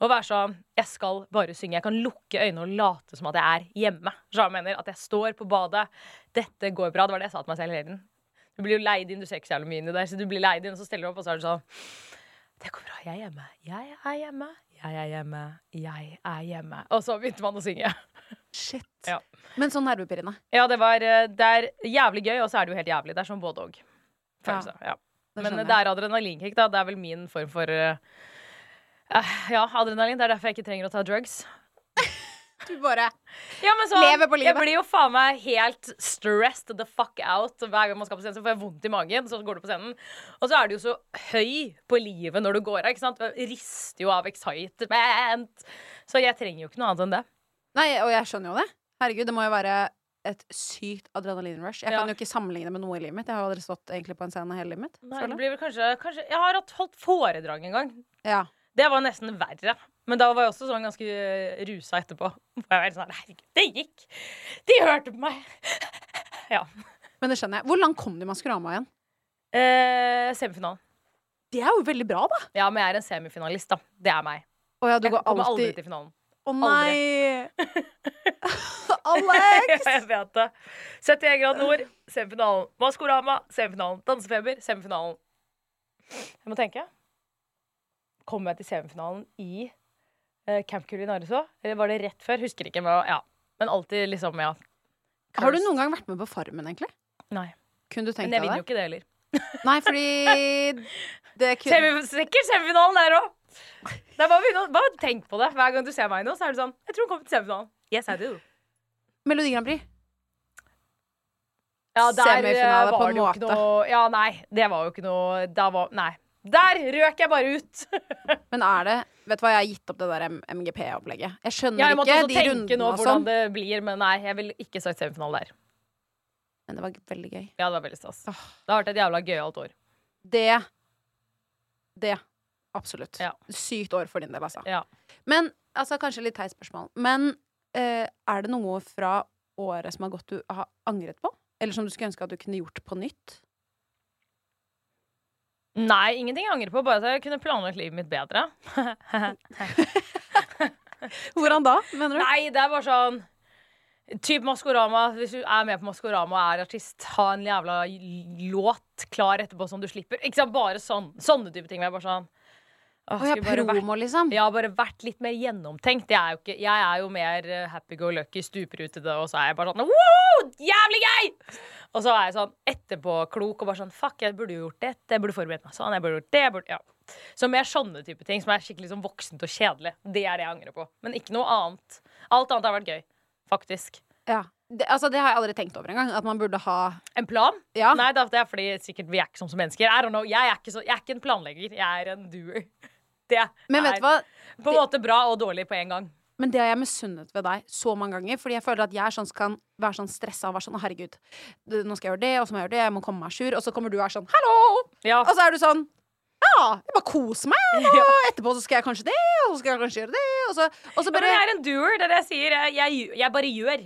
Å være sånn Jeg skal bare synge. Jeg kan lukke øynene og late som at jeg er hjemme. Så jeg mener At jeg står på badet. Dette går bra. Det var det jeg sa til meg selv hele tiden. Du blir jo leid inn, du ser ikke så jævlig mye inn i det, så du blir leid inn, og så stiller du opp, og så er du sånn Det går bra. Jeg er hjemme. Jeg er hjemme. Jeg er hjemme. Jeg er hjemme. Og så begynte man å synge. Shit. Ja. Men så nervepirrende. Ja, det var eh, Det er jævlig gøy, og så er det jo helt jævlig. Det er sånn både og. Følelse. Ja. Det Men det er adrenalinkick, da. Det er vel min form for eh, Ja, adrenalin. Det er derfor jeg ikke trenger å ta drugs. Du bare Ja, men sånn, Lever på livet. Jeg blir jo faen meg helt stressed the fuck out hver gang man skal på scenen. Så får jeg vondt i magen, så går du på scenen. Og så er du jo så høy på livet når du går av. ikke sant? Jeg rister jo av excitement. Så jeg trenger jo ikke noe annet enn det. Nei, og jeg skjønner jo det. Herregud, det må jo være et sykt adrenalinrush. Jeg Ja. kan jo ikke sammenligne med noe i livet mitt. Jeg har jo aldri stått egentlig på en scene hele livet mitt. Nei, kanskje, kanskje Jeg har hatt holdt foredrag en gang. Ja. Det var nesten verre. Men da var jeg også sånn ganske eh, rusa etterpå. For jeg var sånn, Herregud, det gikk! De hørte på meg! ja. Men det skjønner jeg. Hvor langt kom du i Maskorama igjen? Eh, semifinalen. Det er jo veldig bra, da. Ja, men jeg er en semifinalist, da. Det er meg. Å ja, du Jeg går kommer aldri til finalen. Å nei! Alex! jeg vet det. 71 grad nord, semifinalen. Maskorama, semifinalen. Dansefeber, semifinalen. Jeg må tenke. Kommer jeg til semifinalen i uh, Camp Culinariså? Eller var det rett før? Husker ikke. Men, ja. men alltid liksom, ja. Har du noen gang vært med på Farmen, egentlig? Nei. Kunne du tenkt Men jeg vinner jo ikke det heller. Nei, fordi det kunne sikkert semifinalen der òg! Bare, bare tenk på det. Hver gang du ser meg nå, så er det sånn Jeg tror hun kommer til semifinalen. Yes, I do. Melodi Grand Prix. Ja, eh, Semifinale på en måte. noe Ja, nei. Det var jo ikke noe var Nei. Der røk jeg bare ut! Men er det Vet du hva, jeg har gitt opp det der MGP-opplegget. Jeg skjønner Jeg måtte ikke de rundene nå og sånn. det blir, men nei, jeg ville ikke sagt semifinale der. Men det var veldig gøy. Ja, det var veldig stas. Åh. Det har vært et jævla gøyalt år. Det Det. Absolutt. Ja. Sykt år for din del, altså. Ja. Men altså, kanskje litt teit spørsmål. Men uh, er det noe fra året som har gått du har angret på? Eller som du skulle ønske at du kunne gjort på nytt? Nei, ingenting jeg angrer på, bare at jeg kunne planlagt livet mitt bedre. Hvordan da, mener du? Nei, det er bare sånn Typ Maskorama. Hvis du er med på Maskorama og er artist, ha en jævla låt klar etterpå som du slipper. Ikke sant, Bare sånn, sånne type ting. Jeg bare sånn Å ja, bare vært- promo, liksom? Jeg har bare vært litt mer gjennomtenkt. Jeg er jo, ikke, jeg er jo mer eh, happy go lucky, stuperutete, og så er jeg bare sånn wow, jævlig gøy! Og så er jeg sånn etterpåklok og bare sånn fuck, jeg burde jo gjort dette, jeg burde forberedt meg sånn, jeg burde gjort det, jeg burde, ja. Så mer sånne type ting som er skikkelig sånn voksent og kjedelig. Det er det jeg angrer på. Men ikke noe annet. Alt annet har vært gøy. Faktisk. Ja. Det, altså, det har jeg aldri tenkt over engang. At man burde ha En plan? Ja. Nei, det er fordi sikkert vi er ikke sånn som mennesker. I don't know. Jeg er ikke, så, jeg er ikke en planlegger. Jeg er en doer. Det Men vet er hva? på en måte bra og dårlig på en gang. Men det har jeg misunnet ved deg så mange ganger. Fordi jeg føler at jeg er sånn som kan være sånn stressa og være sånn Herregud, nå skal jeg gjøre det, og så må jeg gjøre det, jeg må komme meg jour. Og så kommer du og er sånn Hallo! Ja. Og så er du sånn Ja, Jeg bare koser meg, og etterpå så skal jeg kanskje det, og så skal jeg kanskje gjøre det, og så, og så Ja, men jeg er en doer. Det er det jeg sier. Jeg, jeg, jeg bare gjør.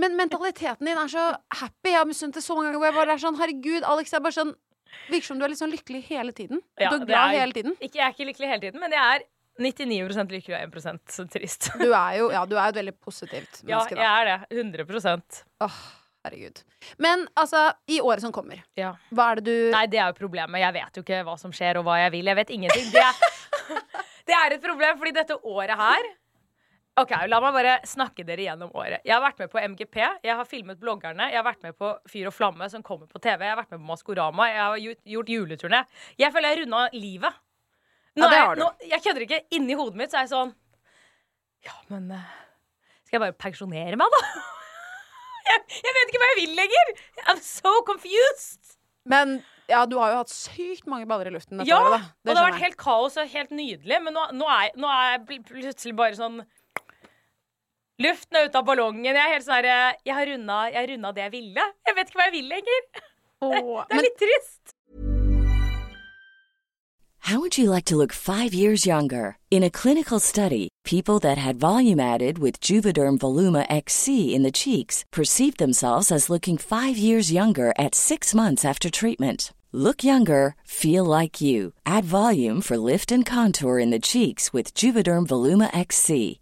Men mentaliteten din er så happy. Jeg har misunt det så mange ganger. Hvor jeg bare er sånn, herregud, Alex, er bare sånn Virker som du er litt sånn lykkelig hele tiden. Ja, du er glad er- hele tiden. Ikke, jeg er ikke lykkelig hele tiden, men jeg er 99% lykkelig og 1% trist. Du er jo ja, du er et veldig positivt menneske Ja, jeg er det. 100% Åh, herregud. Men altså, i året som kommer, Ja. hva er det du Nei, det er jo problemet. Jeg vet jo ikke hva som skjer, og hva jeg vil. Jeg vet ingenting. Det er, det er et problem, fordi dette året her Ok, La meg bare snakke dere gjennom året. Jeg har vært med på MGP, jeg har filmet bloggerne, jeg har vært med på Fyr og flamme, som kommer på TV, jeg har vært med på Maskorama, jeg har gjort, juleturné. Jeg føler jeg runda livet. Nå Ja, det har jeg, du. nå, jeg kødder ikke. Inni hodet mitt så er jeg sånn Ja, men eh, Skal jeg bare pensjonere meg, da? Jeg, jeg vet ikke hva jeg vil lenger! I'm so confused! Men ja, du har jo hatt sykt mange baller i luften dette Ja, året, da. og det har vært helt kaos og helt nydelig, men nå, nå, er, nå er jeg plutselig bare sånn Luften er ute av ballongen. Jeg er helt sånn her, Jeg har runda, jeg har runda det jeg ville. Jeg vet ikke hva jeg vil lenger. Åh, Det er litt trist. How would you like to look five years younger? In a clinical study, people that had volume added with Juvederm Voluma XC in the cheeks perceived themselves as looking five years younger at six months after treatment. Look younger, feel like you. Add volume for lift and contour in the cheeks with Juvederm Voluma XC.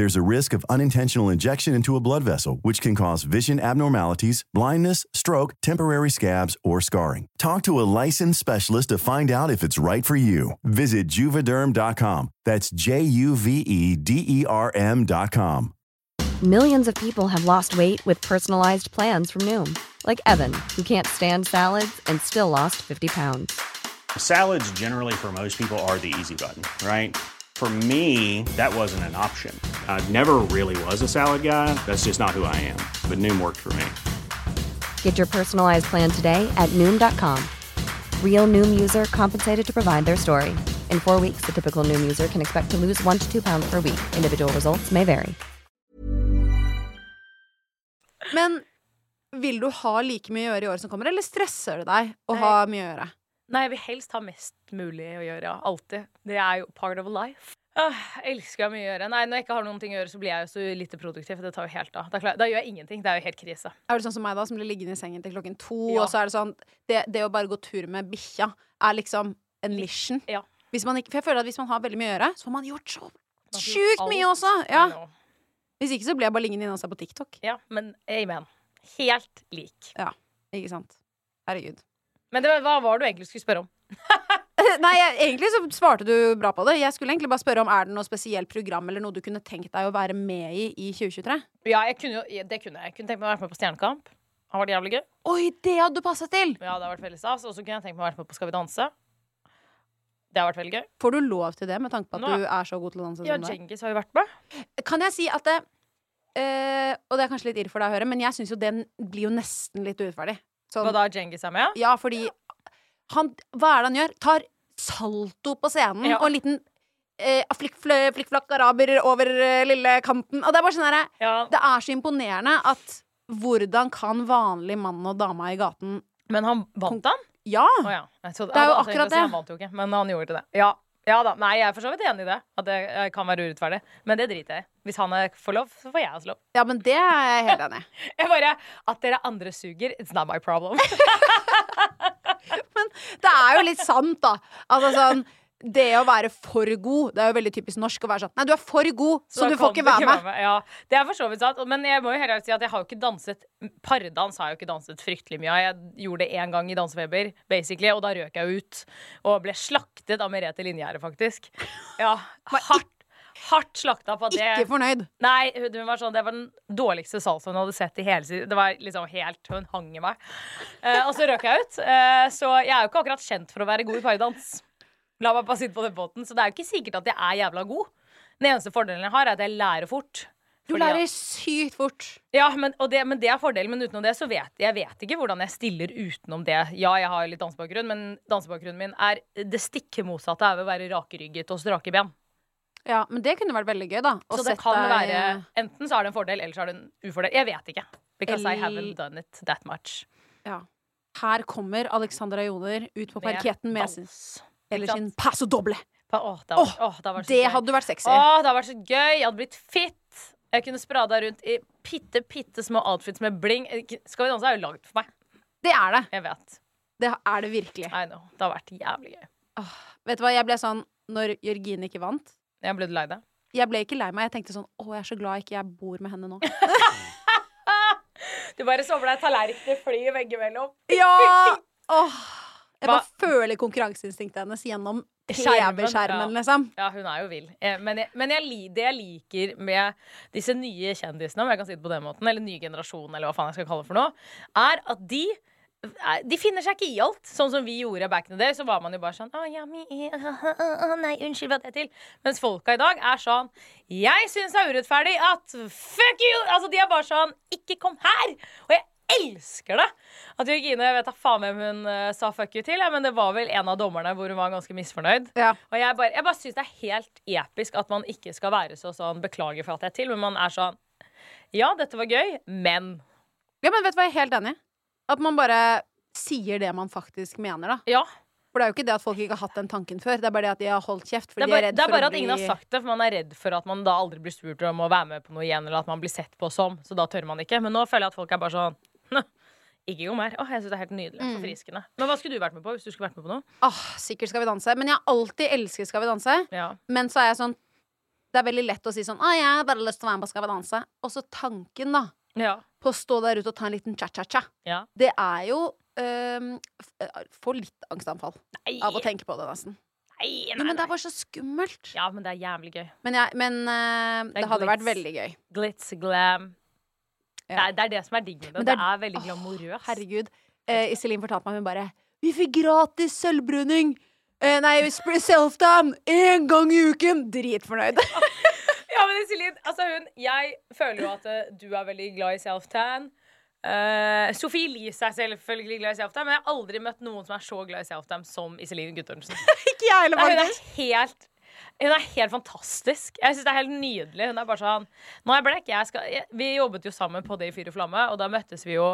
There's a risk of unintentional injection into a blood vessel, which can cause vision abnormalities, blindness, stroke, temporary scabs, or scarring. Talk to a licensed specialist to find out if it's right for you. Visit juvederm.com. That's J U V E D E R M.com. Millions of people have lost weight with personalized plans from Noom, like Evan, who can't stand salads and still lost 50 pounds. Salads, generally, for most people, are the easy button, right? For me, that wasn't an option. I never really was a salad guy. That's just not who I am. But Noom worked for me. Get your personalized plan today at Noom.com. Real Noom user compensated to provide their story. In four weeks, the typical Noom user can expect to lose one to two pounds per week. Individual results may vary. Men vil du ha like mye å gjøre i året som kommer, eller stresser det deg å Nei. ha mye å gjøre? Nei, jeg vil helst ha mest mulig å gjøre, ja. Alltid. Det er jo part of life. Åh, elsker jeg mye å gjøre. Nei, når jeg ikke har noen ting å gjøre, så blir jeg jo så lite produktiv. Det tar jo helt av. Da, da gjør jeg ingenting. Det er jo helt krise. Er du sånn som meg, da, som blir liggende i sengen til klokken to, Ja. og så er det sånn det, det å bare gå tur med bikkja er liksom en mission. Ja. Hvis man ikke, for jeg føler at hvis man har veldig mye å gjøre, så har man gjort så sjukt mye også! Ja. Hvis ikke så blir jeg bare liggende inne hos deg på TikTok. Ja, men amen. Helt lik. Ja, Ikke sant? Herregud. Men det, var- hva var det du egentlig skulle spørre om? Nei, jeg, egentlig så svarte du bra på det. Jeg skulle egentlig bare spørre om Er det noe spesielt program eller noe du kunne tenkt deg å være med i i 2023. Ja, kunne jo, det kunne jeg. Jeg kunne tenkt meg å være med på Stjernekamp. Har vært jævlig gøy. Oi, det hadde du passa til! Ja, det har vært veldig stas. Og så kunne jeg tenkt meg å være med på Skal vi danse. Det har vært veldig gøy. Får du lov til det med tanke på at Nå- du er så god til å danse Ja? Djengis har jo vært med. Kan jeg si at det eh, Og det er kanskje litt irr for deg å høre, men jeg syns jo den blir jo nesten litt urettferdig. Sånn, Hva da, Djengis er med? ja, fordi han Hva er det han gjør? Tar salto på scenen Ja. og en liten eh, flikkflakk flik, araber over eh, lille kanten. Og det er bare sånn herre Ja. Det er så imponerende at hvordan kan vanlig mann og dame i gaten Men han vant han? Ja! Oh, ja. Det er jo akkurat akkurat si. Han vant jo ikke, men han gjorde det. Ja. Ja da. Nei, jeg er for så vidt enig i det. At det eh, kan være urettferdig. Men det driter jeg i. Hvis han er- får lov, så får jeg også lov. Ja, men det er jeg helt enig i. Jeg bare, At dere andre suger, it's not my problem. men Det er jo litt sant, da. Altså sånn det å være for god Det er jo veldig typisk norsk å være sånn Nei, du er for god, så, så du får ikke være med. Ja, det er for så vidt sant. Men jeg må jo heller si at jeg har jo ikke danset Pardans har jeg jo ikke danset fryktelig mye av. Jeg gjorde det én gang i Dansefeber, basically, og da røk jeg ut. Og ble slaktet av Merete Linjære, faktisk. Ja, hardt. Hardt slakta på at det Ikke fornøyd. Nei, hun var sånn, det var den dårligste salsaen hun hadde sett i hele sitt Det var liksom helt Hun hang i meg. Eh, og så røk jeg ut. Eh, så jeg er jo ikke akkurat kjent for å være god i pardans. La meg bare sitte på den båten. Så det er jo ikke sikkert at jeg er jævla god. Den eneste fordelen jeg har, er at jeg lærer fort. Du lærer sykt fort. ja, men, og det, men det er fordelen. Men utenom det så vet jeg vet ikke hvordan jeg stiller utenom det. Ja, jeg har litt dansebakgrunn, men dansebakgrunnen min er det stikke motsatte av å være rakrygget og strake ben. Ja, men det kunne vært veldig gøy, da. Så det kan deg- være Enten så er det en fordel, eller så er det en ufordel. Jeg vet ikke. Because I haven't done it that much. Ja. Her kommer Alexandra Joner ut på Med parketten med sin, dans. Eller sin paso doble. Åh, det, har vært- Åh, åh, det, Det hadde vært sexy. Åh, det hadde vært så gøy. Jeg hadde blitt fit. Jeg kunne sprada rundt i bitte, bitte små outfits med bling. Skal vi danse er jo lagd for meg. Det er det. Jeg vet. Det er det virkelig. I know. Det har vært jævlig gøy. Vet du hva, jeg ble sånn når Jørgine ikke vant. Jeg ble lei deg. Jeg ble ikke lei meg. Jeg tenkte sånn Å, jeg er så glad ikke jeg bor med henne nå. Du bare for deg tallerkener fly veggimellom. Ja! Åh, jeg bare føler konkurranseinstinktet hennes gjennom Skjermen, TV-skjermen, ja. liksom. Ja, hun er jo vill. Eh, Men, jeg, men jeg, det jeg liker med disse nye kjendisene, om jeg kan si det på den måten, eller nye generasjonen, eller hva faen jeg skal kalle det for noe, er at de er- de finner seg ikke i alt. Sånn som vi gjorde back in the day. Så var man jo bare sånn Å, ja, mi, å, nei, unnskyld, hva det er til. Mens folka i dag er sånn Jeg syns det er urettferdig at fuck you! Altså, de er bare sånn Ikke kom her! Og jeg elsker det! At Jørgine, jeg vet da faen hvem hun uh, sa fuck you til, ja, men det var vel en av dommerne hvor hun var ganske misfornøyd. Ja. Og jeg bare, jeg bare syns det er helt episk at man ikke skal være så sånn beklager for at jeg er til, men man er sånn Ja, dette var gøy, men Ja, men vet du hva, jeg er helt enig. At man bare sier det man faktisk mener, da. Ja. For det er jo ikke det at folk ikke har hatt den tanken før. Det er bare det at de har holdt kjeft. Det er de er bare, redd det er bare at ingen har sagt det, for man er redd for at man da aldri blir spurt om å være med på noe igjen, eller at man blir sett på som, så da tør man ikke. Men nå føler jeg at folk er bare sånn «Nå, Ikke jo mer. Åh, jeg synes det er helt nydelig. Mm. Forfriskende. Men hva skulle du vært med på hvis du skulle vært med på noe? Åh, sikkert Skal vi danse. Men jeg har alltid elsket Skal vi danse. Ja. Men så er jeg sånn Det er veldig lett å si sånn Å, jeg har bare lyst til å være med på Skal vi danse. Og så tanken, da. Ja. På å stå der ute og ta en liten cha-cha-cha. ja. Det er jo øh, Får litt angstanfall Nei. av å tenke på det, nesten. Nei, nei, nei, men det er bare så skummelt. Ja, men det er jævlig gøy. Men, jeg, men øh, Det det hadde vært glitz. veldig gøy. Glitz, glam. Ja. det er det som er digg med det. Det det er, veldig glamorøst. Herregud. Eh, Iselin fortalte meg hun bare Vi fikk gratis sølvbruning! Eh, nei, self-tan én gang i uken! Dritfornøyd. Ja, men Iselin, altså hun Jeg føler jo at eh, du er veldig glad i self-tan. Uh, Sofie Elise er selvfølgelig glad i self-time, men jeg har aldri møtt noen som er så glad i self-time som Iselin Guttormsen. ikke jeg heller, faktisk. hun er helt hun er helt fantastisk. Jeg synes det er helt nydelig. Hun er bare sånn Nå er jeg blekk. Jeg skal, jeg, vi jobbet jo sammen på det i Fyr og flamme, og da møttes vi jo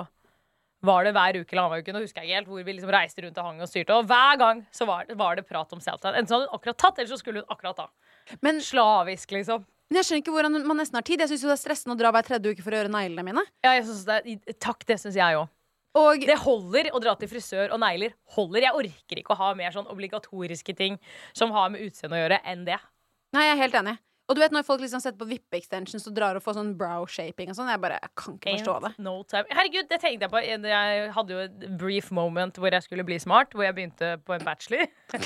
Var det hver uke eller annenhver uke? Nå husker jeg ikke helt hvor vi liksom reiste rundt og hang og styrte. Og hver gang så var, det- var det prat om self-tan. Enten så hadde hun akkurat tatt, eller så skulle hun akkurat ta. Men, Slavisk, liksom. men jeg skjønner ikke hvordan man nesten har tid. Jeg syns det er stressende å dra hver tredje uke for å gjøre neglene mine. Ja, jeg synes det, takk, det syns jeg òg. Og Det holder å dra til frisør og negler. Holder. Jeg orker ikke å ha mer sånn obligatoriske ting som har med utseende å gjøre, enn det. Nei, jeg er helt enig. Og du vet når folk liksom setter på vippe-extensions og drar og får sånn brow shaping og sånn, jeg bare jeg kan ikke forstå det. No time. Herregud, det tenkte jeg på. Jeg hadde jo et brief moment hvor jeg skulle bli smart, hvor jeg begynte på en bachelor.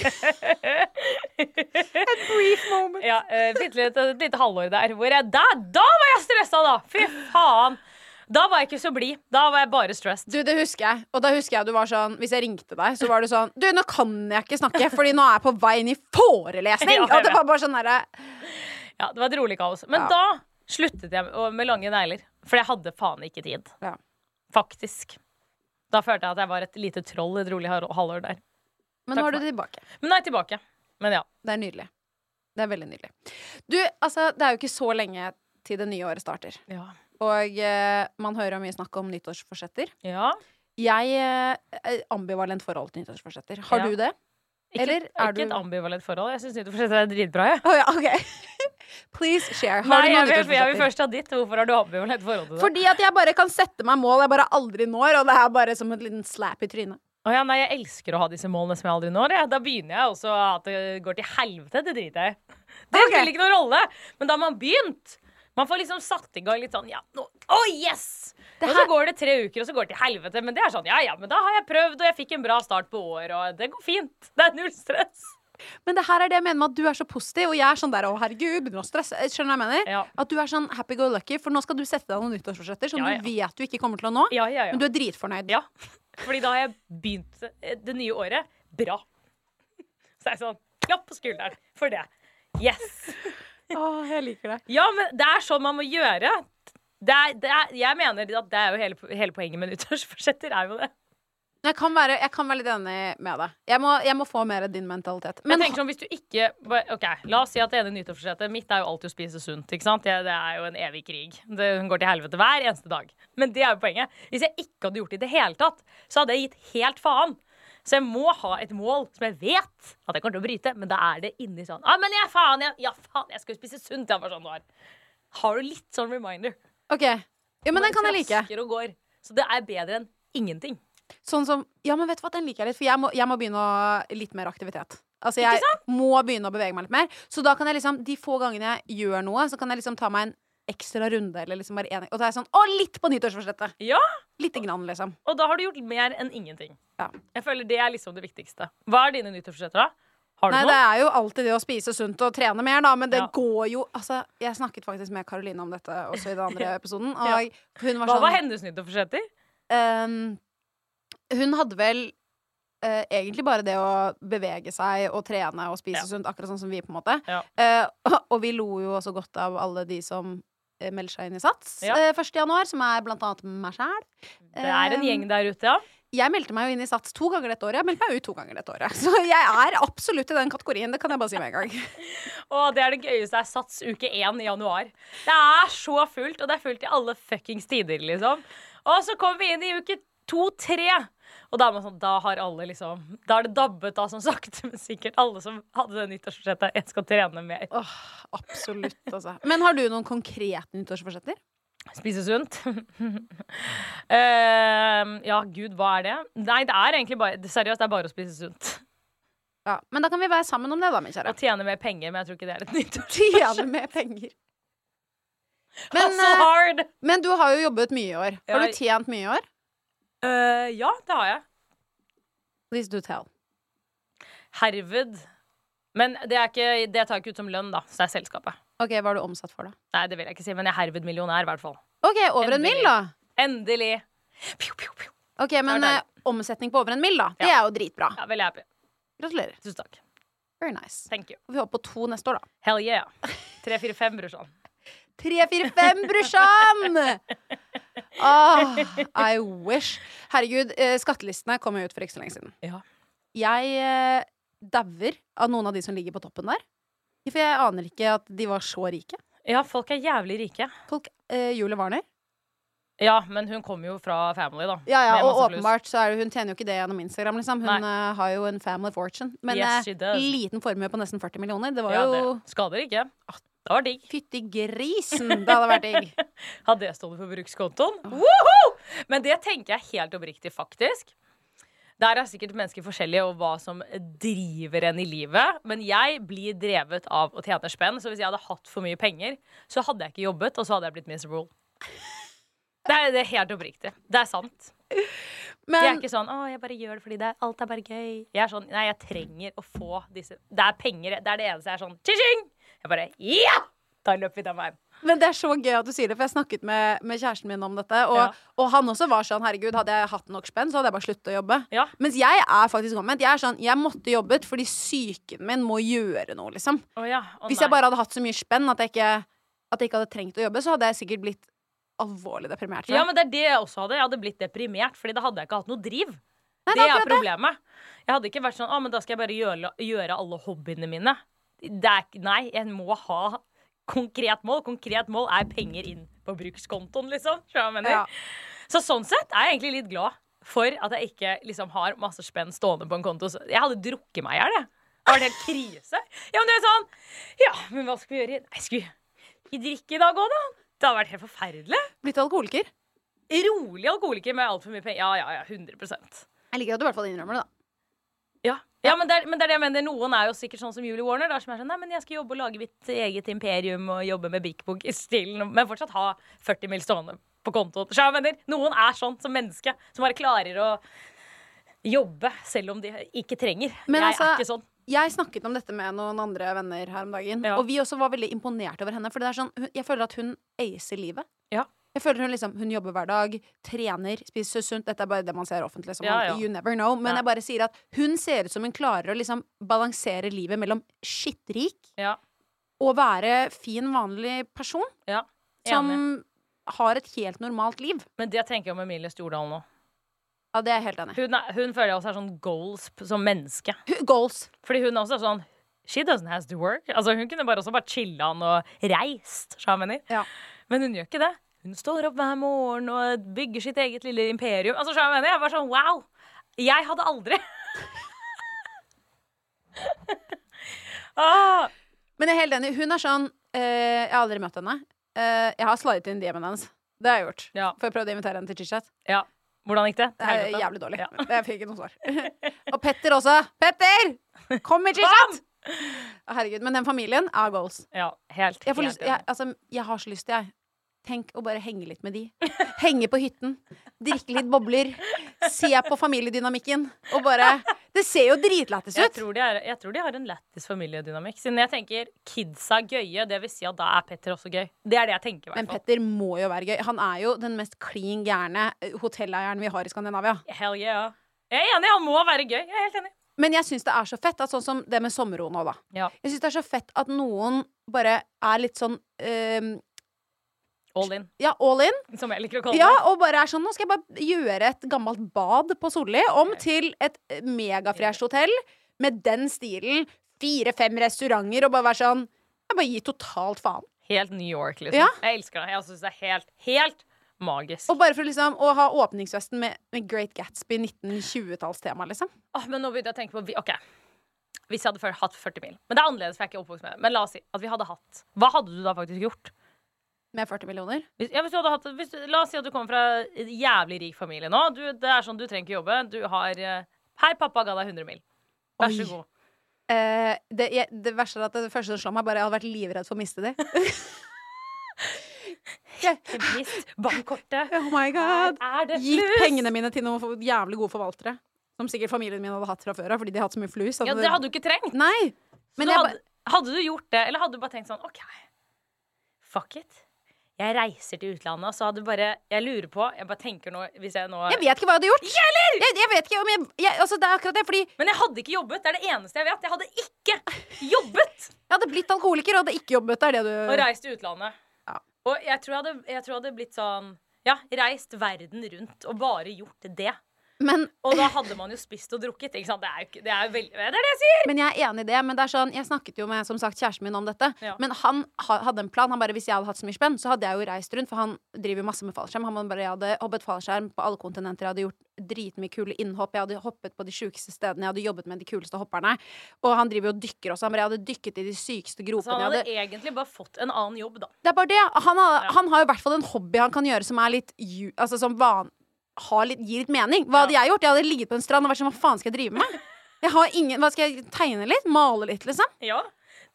et brief moment. Ja, et lite, litt- et lite halvår der. Hvor jeg, da, da var jeg stressa, da! Fy faen! Da var jeg ikke så blid. Da var jeg bare stressed. Du, det husker jeg. Og da husker jeg du var sånn Hvis jeg ringte deg, så var du sånn Du, nå kan jeg ikke snakke, Fordi nå er jeg på vei inn i forelesning! Ja, og det var bare sånn derre Ja, det var et rolig kaos. Men Ja. da sluttet jeg med, lange negler. For jeg hadde faen ikke tid. Ja. Faktisk. Da følte jeg at jeg var et lite troll et rolig halvår der. Men Takk nå er du tilbake. Men nå er jeg tilbake. Men ja. Det er nydelig. Det er veldig nydelig. Du, altså, det er jo ikke så lenge til det nye året starter. Ja. Og eh, man hører jo mye snakk om nyttårsforsetter. ja. Jeg eh, er ambivalent forhold til nyttårsforsetter. Har Ja. du det? Ikke, Eller er ikke et ambivalent forhold. Jeg syns nyttårsforsetter er dritbra, jeg. Å ja, OK. Please share. Har Nei, du jeg noen vil, jeg vil nyttårsforsetter? først ha ditt. Hvorfor har du ambivalent forhold til det? Fordi at jeg bare kan sette meg mål jeg bare aldri når, og det er bare som en liten slap i trynet. Å ja, nei, jeg elsker å ha disse målene som jeg aldri når. Jeg. Da begynner jeg også at det går til helvete. Det driter jeg i. Det Ok. spiller ikke noen rolle. Men da har man begynt Man får liksom satt i gang litt sånn ja, nå, oh yes! Og så går det tre uker, og så går det til helvete. Men det er sånn, ja ja, men da har jeg prøvd, og jeg fikk en bra start på året, og det går fint. Det er null stress. Men det her er det jeg mener med at du er så positiv, og jeg er sånn der å herregud, begynner å stresse. Skjønner du hva jeg mener? Ja. At du er sånn happy go lucky, for nå skal du sette deg noen nyttårsforsetter som Ja, ja. du vet du ikke kommer til å nå, Ja, ja, ja. men du er dritfornøyd. Ja, fordi da har jeg begynt eh, det nye året bra. Så er jeg sånn, klapp på skulderen for det. Yes! Åh, jeg liker det. Ja, men det er sånn man må gjøre. Det er, det er, jeg mener at det er jo hele, hele poenget med nyttårsforsetter. er jo det. Jeg kan være, jeg kan være litt enig med deg. Jeg må, jeg må få mer din mentalitet. Men Men jeg tenker sånn, hvis du ikke Ok, La oss si at det ene nyttårsforsettet mitt er jo alltid å spise sunt. ikke sant? Det, det er jo en evig krig. Det går til helvete hver eneste dag. Men det er jo poenget. Hvis jeg ikke hadde gjort det i det hele tatt, så hadde jeg gitt helt faen. Så jeg må ha et mål som jeg vet at jeg kommer til å bryte, men da er det inni sånn ah, men jeg, faen, jeg, ja, faen, jeg skal jo spise sunt. Jeg bare sånn, var. Har du litt sånn reminder? OK. Ja, men den kan jeg like. Så det er bedre enn ingenting. Sånn som Ja, men vet du hva, den liker jeg litt, for jeg må, jeg må begynne å litt mer aktivitet. Altså, jeg må begynne å bevege meg litt mer. Så da kan jeg liksom, de få gangene jeg gjør noe, så kan jeg liksom ta meg en ekstra runde, eller liksom bare en Og da er jeg sånn Å, litt på nyttårsforsettet! Ja, Lite grann, liksom. Og da har du gjort mer enn ingenting. Ja. Jeg føler Det er liksom det viktigste. Hva er dine nyttårsforsetter, da? Har du Nei, det er jo alltid det å spise sunt og trene mer, da, men det Ja. går jo Altså, jeg snakket faktisk med Karoline om dette også i den andre episoden, og Ja. hun var Hva sånn var hennes nyttårsforsetter? Um, Hun hadde vel uh, egentlig bare det å bevege seg og trene og spise Ja. sunt, akkurat sånn som vi, på en måte. Eh, og vi lo jo også godt av alle de som melder seg inn i Sats Ja. eh, 1. januar, som er blant annet meg sjæl. Det er en gjeng der ute, ja. Jeg meldte meg jo inn i Sats to ganger dette året. Jeg meldte meg ut to ganger dette året. Så jeg er absolutt i den kategorien. Det kan jeg bare si med en gang. Og det er det gøyeste er Sats uke én i januar. Det er så fullt, og det er fullt i alle fuckings tider, liksom. Og så kommer vi inn i uke to-tre. Og da er man sånn, da har alle liksom Da er det dabbet av som sagt. men sikkert alle som hadde det nyttårsforsettet. Jeg skal trene mer. Åh, absolutt, altså. Men har du noen konkrete nyttårsforsetter? Spise sunt. uh, ja, gud, hva er det? Nei, det er egentlig bare Seriøst, det er bare å spise sunt. Ja, men da kan vi være sammen om det, da, min kjære. Og tjene mer penger, men jeg tror ikke det er et nyttårsforsett. Tjene mer penger. Men, Hustle eh, hard! men du har jo jobbet mye i år. Har du tjent mye i år? Eh, ja, det har jeg. Please do tell. Herved. Men det, er ikke, det tar jeg ikke ut som lønn, da. Så det er selskapet. Ok, Hva er du omsatt for, da? Nei, det vil jeg ikke si, men jeg er herved millionær, i hvert fall. Ok, over en mil mill, da. Endelig. Piu, piu, piu. Ok, Men eh, omsetning på over en mill, da. Det er jo dritbra. Ja, veldig happy. Gratulerer. Tusen takk. Very nice. Thank you. Vi håper på to neste år, da. Hell yeah. Tre, fire, fem, brorsan. Tre, fire, fem, brorsan! Ah, I wish. Herregud, eh, skattelistene kom jo ut for ikke så lenge siden. Ja. Jeg eh, dauer av noen av de som ligger på toppen der. For jeg aner ikke at de var så rike. Ja, folk er jævlig rike. Folk, eh, Julie Warner. Ja, men hun kommer jo fra family, da. Ja, ja, og åpenbart så er det, hun tjener jo ikke det gjennom Instagram, liksom. Hun eh, har jo en family fortune. Men Yes, liten formue på nesten 40 millioner. Det var Ja, jo det skader ikke. Det var digg. Fytti grisen, det hadde vært digg. Hadde det stått på brukskontoen? Woohoo! Men det tenker jeg helt oppriktig, faktisk. Der er sikkert mennesker forskjellige og hva som driver en i livet. Men jeg blir drevet av å tjene spenn. Så hvis jeg hadde hatt for mye penger, så hadde jeg ikke jobbet, og så hadde jeg blitt miserable. Det er, det er helt oppriktig. Det er sant. jeg er ikke sånn 'Å, jeg bare gjør det fordi det er, alt er bare gøy'. Jeg er sånn Nei, jeg trenger å få disse Det er penger. Det er det eneste jeg er sånn Tjing! Jeg bare Ja! Da løper vi den veien. Men det er så gøy at du sier det, for jeg snakket med, med kjæresten min om dette. Og, Ja. og han også var sånn herregud, hadde jeg hatt nok spenn, så hadde jeg bare sluttet å jobbe. Ja. Mens jeg er faktisk omvendt. Jeg er sånn, jeg måtte jobbet fordi psyken min må gjøre noe, liksom. Oh, ja. oh, Hvis jeg bare hadde hatt så mye spenn at jeg ikke, at jeg ikke hadde trengt å jobbe, så hadde jeg sikkert blitt alvorlig deprimert. Ja, men det er det jeg også hadde. Jeg hadde blitt deprimert, Fordi da hadde jeg ikke hatt noe driv. Nei, det er problemet. det. Jeg hadde ikke vært sånn Å, men da skal jeg bare gjøre, gjøre alle hobbyene mine. Det er, Nei, en må ha konkret mål. Konkret mål er penger inn på brukskontoen, liksom. Ja. Så sånn sett er jeg egentlig litt glad for at jeg ikke liksom har masse spenn stående på en konto. Så Jeg hadde drukket meg i hjel, jeg. Det var en helt krise. Ja, men du er sånn Ja, men hva skal vi gjøre? Nei, skal vi ikke drikke i dag òg, da? Det hadde vært helt forferdelig. Blitt alkoholiker. Rolig alkoholiker med altfor mye penger. Ja, ja, ja. 100 Jeg liker at du i hvert fall innrømmer det, da. Ja, ja men, det er, men det er det jeg mener. Noen er jo sikkert sånn som Julie Warner. Da, som er sånn, nei, men jeg skal jobbe og lage mitt eget imperium og jobbe med Big Book i stilen, men fortsatt ha 40 mil stående på kontoen. Så jeg mener, noen er sånn som menneske, som bare klarer å jobbe selv om de ikke trenger. Men jeg altså, er ikke sånn. Jeg snakket om dette med noen andre venner her om dagen, Ja. og vi også var veldig imponert over henne. For det er sånn, jeg føler at hun acer livet. Ja. Jeg føler Hun liksom, hun jobber hver dag, trener, spiser sunt. Dette er bare det man ser offentlig. Som Ja, ja. You never know. Men Ja. jeg bare sier at hun ser ut som hun klarer å liksom balansere livet mellom skittrik Ja. og være fin, vanlig person. ja. Som har et helt normalt liv. Men det tenker jeg om Emilie Stjordal nå. Ja, det er jeg helt enig. Hun, er, hun føler jeg også er sånn goals som menneske. Goals. Fordi hun også er sånn She doesn't have to work. Altså Hun kunne bare også bare chilla og reist. skjønner jeg mener. Ja. Men hun gjør ikke det. Hun står opp hver morgen og bygger sitt eget lille imperium. Altså, jeg mener? Jeg var sånn wow. Jeg hadde aldri ah, Men jeg er helt enig. Hun er sånn eh, Jeg har aldri møtt henne. Eh, jeg har slidet inn DM-en hennes. Det har jeg gjort. Ja. For jeg prøvde å invitere henne til chit-chat. Ja. Hvordan gikk det? Det er jævlig dårlig. Ja. Jeg fikk ikke noe svar. Og Petter også. Petter! Kom i chit-chat! Herregud. Men den familien er goals. Ja, helt, Jeg, lyst, jeg, altså, jeg har så lyst jeg. Tenk å bare henge litt med de. Henge på hytten. Drikke litt bobler. Se på familiedynamikken. Og bare Det ser jo dritlættis Jeg ut. tror, de er, jeg tror de har en lættis familiedynamikk. Siden jeg tenker kidsa gøye, det vil si at da er Petter også gøy. Det er det jeg tenker. i Men. Petter må jo være gøy. Han er jo den mest klin gærne eh, hotelleieren vi har i Skandinavia. Hell yeah. Jeg er enig, han må være gøy. Jeg er helt enig. Men jeg syns det er så fett at sånn som det med sommerro nå, da. Ja. Jeg syns det er så fett at noen bare er litt sånn ehm, All in, Ja, all in. som jeg liker å kalle Ja, det. og bare er sånn Nå skal jeg bare gjøre et gammelt bad på Solli om til et megafresh hotell med den stilen. Fire-fem restauranter og bare være sånn Jeg bare gir totalt faen. Helt New York, liksom. Ja. Jeg elsker det. Jeg syns det er helt, helt magisk. Og bare for liksom å ha åpningsfesten med, med Great Gatsby 1920-tallstema, liksom. Åh, men nå begynte jeg å tenke på vi- OK. Hvis jeg hadde før- hatt 40 mil. Men det er annerledes, for jeg er ikke oppvokst med det. Men la oss si at vi hadde hatt Hva hadde du da faktisk gjort? Med 40 millioner. Hvis, ja, hvis hatt, hvis, la oss si at du kommer fra en jævlig rik familie nå. Du, det er sånn, du trenger ikke jobbe. Du har Her, pappa ga deg 100 mil. Vær så god. Eh, det, jeg, det verste er at det første som slår meg, bare jeg hadde vært livredd for å miste de. Mist bankkortet. oh my god. Flus? pengene mine til noen jævlig gode forvaltere. Som sikkert familien min hadde hatt fra før av, fordi de hadde hatt så mye flus. Hadde Ja, det hadde du ikke trengt. Nei. Hadde, hadde du gjort det, eller hadde du bare tenkt sånn OK, fuck it. Jeg reiser til utlandet, og så hadde bare Jeg lurer på Jeg bare tenker nå Hvis jeg nå Jeg vet ikke hva jeg hadde gjort. Jeg, jeg vet ikke om jeg, jeg Altså, det er akkurat det, fordi Men jeg hadde ikke jobbet. Det er det eneste jeg vet. Jeg hadde ikke jobbet jeg hadde blitt alkoholiker og hadde ikke jobbet. Det er det du og reist til utlandet. Ja. Og jeg tror jeg, hadde, jeg tror jeg hadde blitt sånn Ja, reist verden rundt og bare gjort det. Men, Og da hadde man jo spist og drukket. Det er jo ikke Det er veldig Det er det jeg sier! men jeg er enig i det. Men det er sånn Jeg snakket jo med som sagt kjæresten min om dette. Ja. Men han ha, hadde en plan. Han bare Hvis jeg hadde hatt så mye spenn, så hadde jeg jo reist rundt. For han driver masse med fallskjerm. Han bare Jeg hadde hoppet fallskjerm på alle kontinenter. Jeg hadde gjort dritmye kule innhopp. Jeg hadde hoppet på de sjukeste stedene. Jeg hadde jobbet med de kuleste hopperne. Og han driver jo og dykker også. Han bare Jeg hadde dykket i de sykeste Så han hadde hadde egentlig bare fått en annen jobb, da. Det er bare det. Han har, Ja. han har jo i hvert fall en hobby han kan gjøre som er litt Altså som van, litt, gir litt mening. Hva hadde jeg gjort? Jeg hadde ligget på en strand og vært sånn Hva faen skal jeg drive med? Jeg har ingen Hva skal jeg tegne litt? Male litt, liksom? Ja.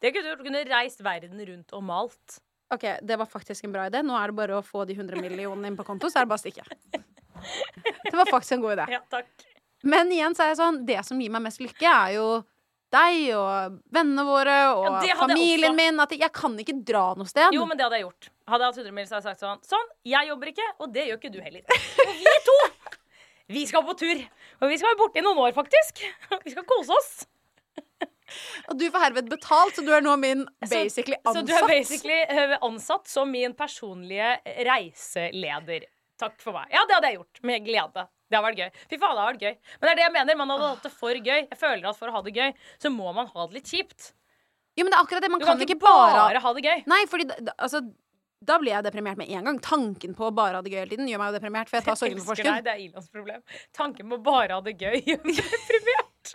Det kunne du kunne reist verden rundt og malt. OK, det var faktisk en bra idé. Nå er det bare å få de 100 millionene inn på konto, så er det bare å stikke. Det var faktisk en god idé. Ja, takk. Men igjen så er jeg sånn Det som gir meg mest lykke, er jo deg og vennene våre og Ja, familien også. min. At jeg kan ikke dra noe sted. Jo, men det hadde jeg gjort. Hadde jeg hatt 100 mil, så hadde jeg sagt sånn Sånn, jeg jobber ikke, og det gjør ikke du heller. Og vi to, vi skal på tur. Og vi skal være borte i noen år, faktisk. Vi skal kose oss. Og du får herved betalt, så du er nå min basically ansatt. Så så du er basically eh, ansatt som min personlige reiseleder. Takk for meg. Ja, det hadde jeg gjort. Med glede. Det har vært gøy. Fy faen, det har vært gøy. Men det er det jeg mener. Man hadde hatt det for gøy. Jeg føler at for å ha det gøy, så må man ha det litt kjipt. Jo, men det er akkurat det. Man Du kan, ikke bare bare ha det gøy. Nei, fordi altså da blir jeg deprimert med en gang. Tanken på å bare ha det gøy hele tiden gjør meg jo deprimert, for jeg tar sorgen på elsker Nei, forskudd. det er Ilons problem. Tanken på bare ha det gøy gjør meg deprimert.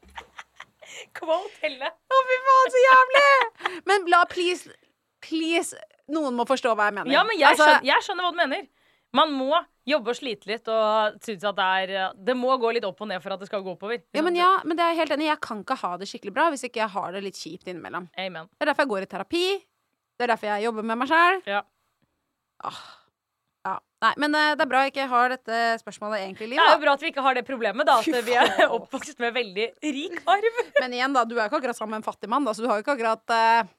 Quote Helle. Å, fy faen, så jævlig! Men la please, please Noen må forstå hva jeg mener. Ja, men jeg, Altså, skjønner, jeg skjønner hva du mener. Man må jobbe og slite litt og synes at det er Det må gå litt opp og ned for at det skal gå oppover. ja, men, ja, men det er jeg helt enig. Jeg kan ikke ha det skikkelig bra hvis ikke jeg har det litt kjipt innimellom. Amen. Det er derfor jeg går i terapi. Det er derfor jeg jobber med meg sjæl. Ja. Ja. Nei, men eh, det er bra jeg ikke har dette spørsmålet egentlig i livet. Det er jo bra at vi ikke har det problemet, da. At vi er oppvokst med veldig rik arv. Men igjen, da, du er jo ikke akkurat sammen med en fattig mann, da, så du har jo ikke akkurat eh,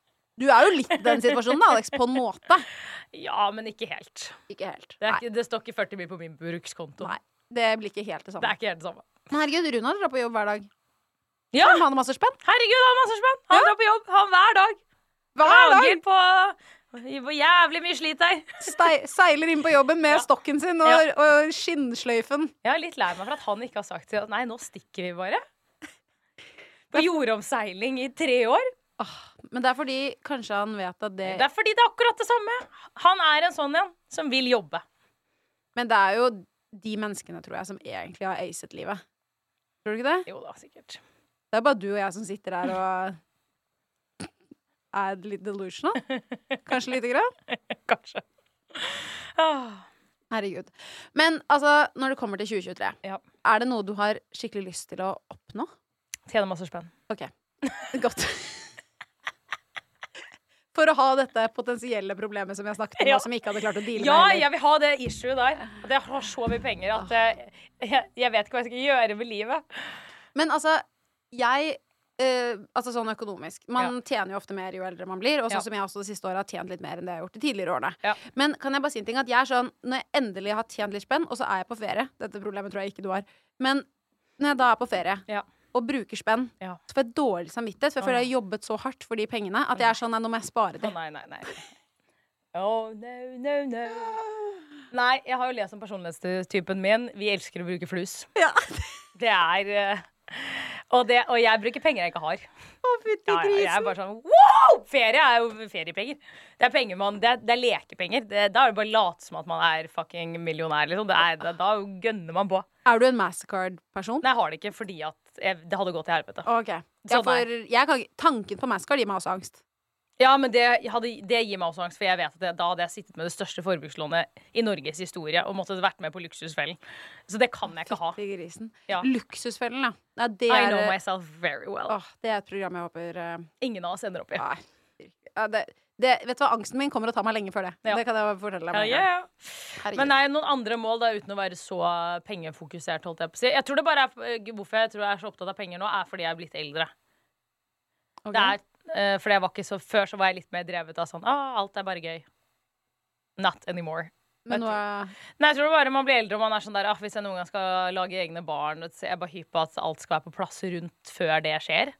Du er jo litt i den situasjonen, da, Alex, på en måte. Ja, men ikke helt. Ikke helt. Det, ikke, det står ikke 40 mil på min brukskonto. Nei. Det blir ikke helt det samme. Det er ikke helt det samme. Men herregud, Runar drar på jobb hver dag. Ja, Han har masse spenn. herregud, han har masse spenn! Han drar på jobb han hver dag. Hver dag. på hvor jævlig mye slit der. Seiler inn på jobben med Ja. stokken sin og, Ja. og skinnsløyfen. Jeg er litt lei meg for at han ikke har sagt til Nei, nå stikker vi bare. På jordomseiling i tre år. Men det er fordi kanskje han vet at det Det er fordi det er akkurat det samme. Han er en sånn en som vil jobbe. Men det er jo de menneskene, tror jeg, som egentlig har acet livet. Tror du ikke det? Jo da, sikkert. Det er bare du og jeg som sitter her og er litt delusional. Kanskje lite grann. Kanskje. Ah. Herregud. Men altså, når det kommer til 2023, Ja. er det noe du har skikkelig lyst til å oppnå? Tjene masse spenn. OK. Godt. For å ha dette potensielle problemet som har snakket om, Ja. som vi ikke hadde klart å deale Ja, med Ja, jeg vil ha det issue der. At jeg har så mye penger at eh, jeg, jeg vet ikke hva jeg skal gjøre med livet. Men altså, jeg Uh, Altså sånn økonomisk. Man tjener jo ofte mer jo eldre man blir. Og sånn Ja. som jeg også det siste året har tjent litt mer enn det jeg har gjort de tidligere årene. Ja. Men kan jeg bare si en ting? At jeg er sånn Når jeg endelig har tjent litt spenn, og så er jeg på ferie Dette problemet tror jeg ikke du har. Men når jeg da er på ferie Ja. Og bruker spenn, Ja. så får jeg dårlig samvittighet. For jeg føler jeg har jobbet så hardt for de pengene at jeg er sånn Nei, nå må jeg spare Å Oh, nei, nei, nei. Oh, no, no, no. Nei, jeg har jo lest om personlighetstypen min. Vi elsker å bruke flus. Ja. Det er eh, og, det, og jeg bruker penger jeg ikke har. Å, fytti Ja, ja, jeg er bare sånn wow! Ferie er jo feriepenger. Det er penger man, det er, det er lekepenger. Det, da er det bare å late som at man er fucking millionær, liksom. Det er, det, da gønner man på. Er du en Mastercard-person? Nei, jeg har det ikke fordi at jeg, det hadde gått til helvete. Okay. Ja, for jeg kan, tanken på meg skal gi meg også angst. Ja, men det, hadde, det gir meg også angst, for jeg vet at det, da hadde jeg sittet med det største forbrukslånet i Norges historie og måttet vært med på Luksusfellen. Så det kan jeg ikke ha. Ja. Luksusfellen, ja. Nei, det I er, know myself very well. Åh, det er et program jeg håper uh... Ingen av oss ender opp i. Nei. Ja, det, det, vet du hva, angsten min kommer å ta meg lenge før det. Ja. Det kan jeg fortelle deg. Ja, ja, ja. Men nei, noen andre mål da, uten å være så pengefokusert, holdt jeg på å si. Jeg tror det bare er, Hvorfor jeg tror jeg er så opptatt av penger nå, er fordi jeg er blitt eldre. Okay. Det er, uh, fordi jeg var ikke så, Før så var jeg litt mer drevet av sånn ah, alt er bare gøy. Not anymore. Men nå er Nei, jeg tror det bare man blir eldre og man er sånn der ah, Hvis jeg noen gang skal lage egne barn, så jeg bare hypp på at alt skal være på plass rundt før det skjer.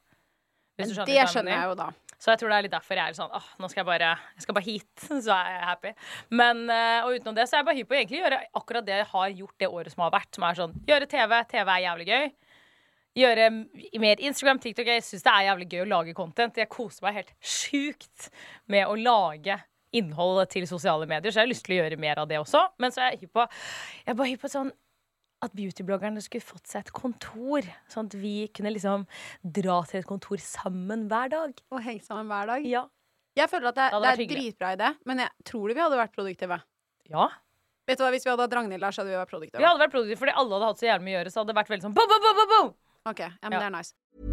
Du Det skjønner jeg jo da. Så jeg tror det er litt derfor jeg er sånn åh, nå skal jeg bare Jeg skal bare hit, så er jeg happy. Men eh, og utenom det så er jeg bare hypp på å egentlig gjøre akkurat det jeg har gjort det året som har vært. Som er sånn gjøre TV. TV er jævlig gøy. Gjøre mer Instagram, TikTok. Jeg syns det er jævlig gøy å lage content. Jeg koser meg helt sjukt med å lage innhold til sosiale medier, så jeg har lyst til å gjøre mer av det også. Men så er jeg hypp på Jeg er bare hypp på sånn at beautybloggerne skulle fått seg et kontor. Sånn at vi kunne liksom dra til et kontor sammen hver dag. Og hengt sammen hver dag. Ja. Jeg føler at det, Det det er hyggelig. dritbra idé, men jeg tror du vi hadde vært produktive. Ja. Vet du hva, Hvis vi hadde hatt Ragnhild der, så hadde vi vært produktive. Vi hadde vært produktive fordi alle hadde hatt så jævlig mye å gjøre. Så hadde det vært veldig sånn boom, boom, boom, boom. Ok, ja, men Ja. det er nice.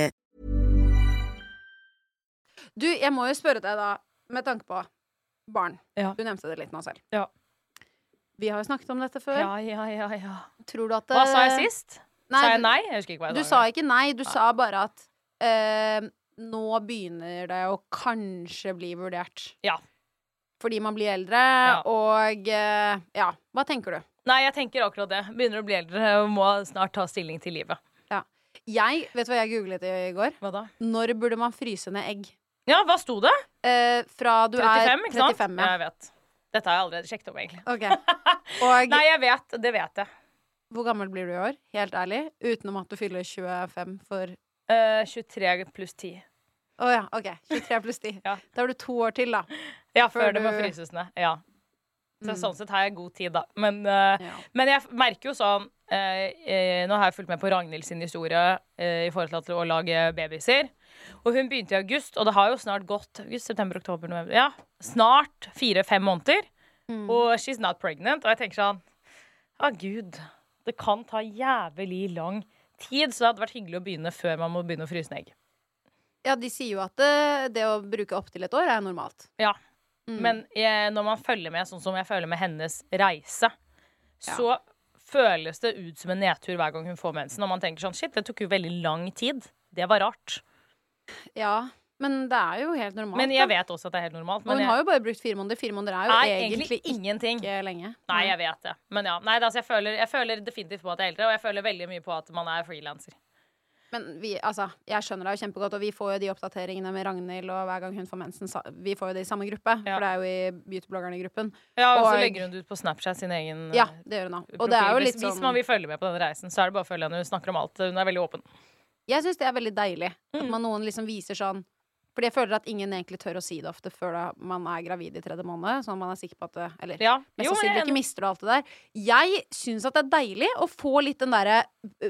Du, jeg må jo spørre deg, da, med tanke på barn. Ja. Du nevnte det litt nå selv. Ja. Vi har jo snakket om dette før. Ja, ja, ja, ja. Tror du at det... Hva sa jeg sist? Nei, sa jeg nei? Jeg husker ikke hva jeg Du sa ikke nei, du sa bare at uh, nå begynner det å kanskje bli vurdert. Ja. Fordi man blir eldre, og uh, ja. Hva tenker du? Nei, jeg tenker akkurat det. Begynner å bli eldre og må snart ta stilling til livet. Ja. Jeg, vet du hva jeg googlet i går? Hva da? Når burde man fryse ned egg? Ja, hva sto det? Eh, fra du 35, er ikke sant? 35, ja. Jeg vet. Dette har jeg allerede sjekket om, egentlig. Okay. Og Nei, jeg vet. Det vet jeg. hvor gammel blir du i år? Helt ærlig. Utenom at du fyller 25 for Eh, 23 pluss 10. Å ja, OK. 23 pluss 10. Da har du to år til, da. Ja, Før før det må du- fryses ned. Ja. Så Mm. Sånn sett har jeg god tid, da. Men, eh, men jeg merker jo sånn eh, eh, Nå har jeg fulgt med på Ragnhild sin historie i forhold til å lage babyer. Og hun begynte i august, og det har jo snart gått august, september, oktober, november Ja, snart fire-fem måneder. Mm. Og she's not pregnant. Og jeg tenker sånn Å, gud. Det kan ta jævlig lang tid, så det hadde vært hyggelig å begynne før man må begynne å fryse ned egg. Ja, de sier jo at det, det å bruke opptil et år er normalt. Ja. Mm. Men jeg, når man følger med, sånn som jeg følger med hennes reise, så føles det ut som en nedtur hver gang hun får mensen. Og man tenker sånn Shit, det tok jo veldig lang tid. Det var rart. Ja, men det er jo helt normalt. Men jeg da. vet også at det er helt normalt. Og hun jeg, har jo bare brukt fire måneder. Fire måneder er jo Nei, egentlig, egentlig ingenting. ikke lenge. Nei, jeg vet det. Men ja. Nei, altså, jeg, føler, jeg føler definitivt på at jeg er eldre, og jeg føler veldig mye på at man er frilanser. Men vi, altså, jeg skjønner deg jo kjempegodt, og vi får jo de oppdateringene med Ragnhild og hver gang hun får mensen. Vi får jo det i samme gruppe, for det er jo i beautybloggerne-gruppen. Ja, og så legger hun det ut på Snapchat sin egen Ja, det gjør hun da. Og profil. Hvis- litt Hvis sånn man vil følge med på denne reisen, så er det bare å følge henne. Hun snakker om alt. Hun er veldig åpen. Jeg syns det er veldig deilig at Mm. man noen liksom viser sånn Fordi jeg føler at ingen egentlig tør å si det ofte før da man er gravid i tredje måned. Sånn at man er sikker på at det Eller Ja. mest sannsynlig ikke mister du alt det der. Jeg syns at det er deilig å få litt den derre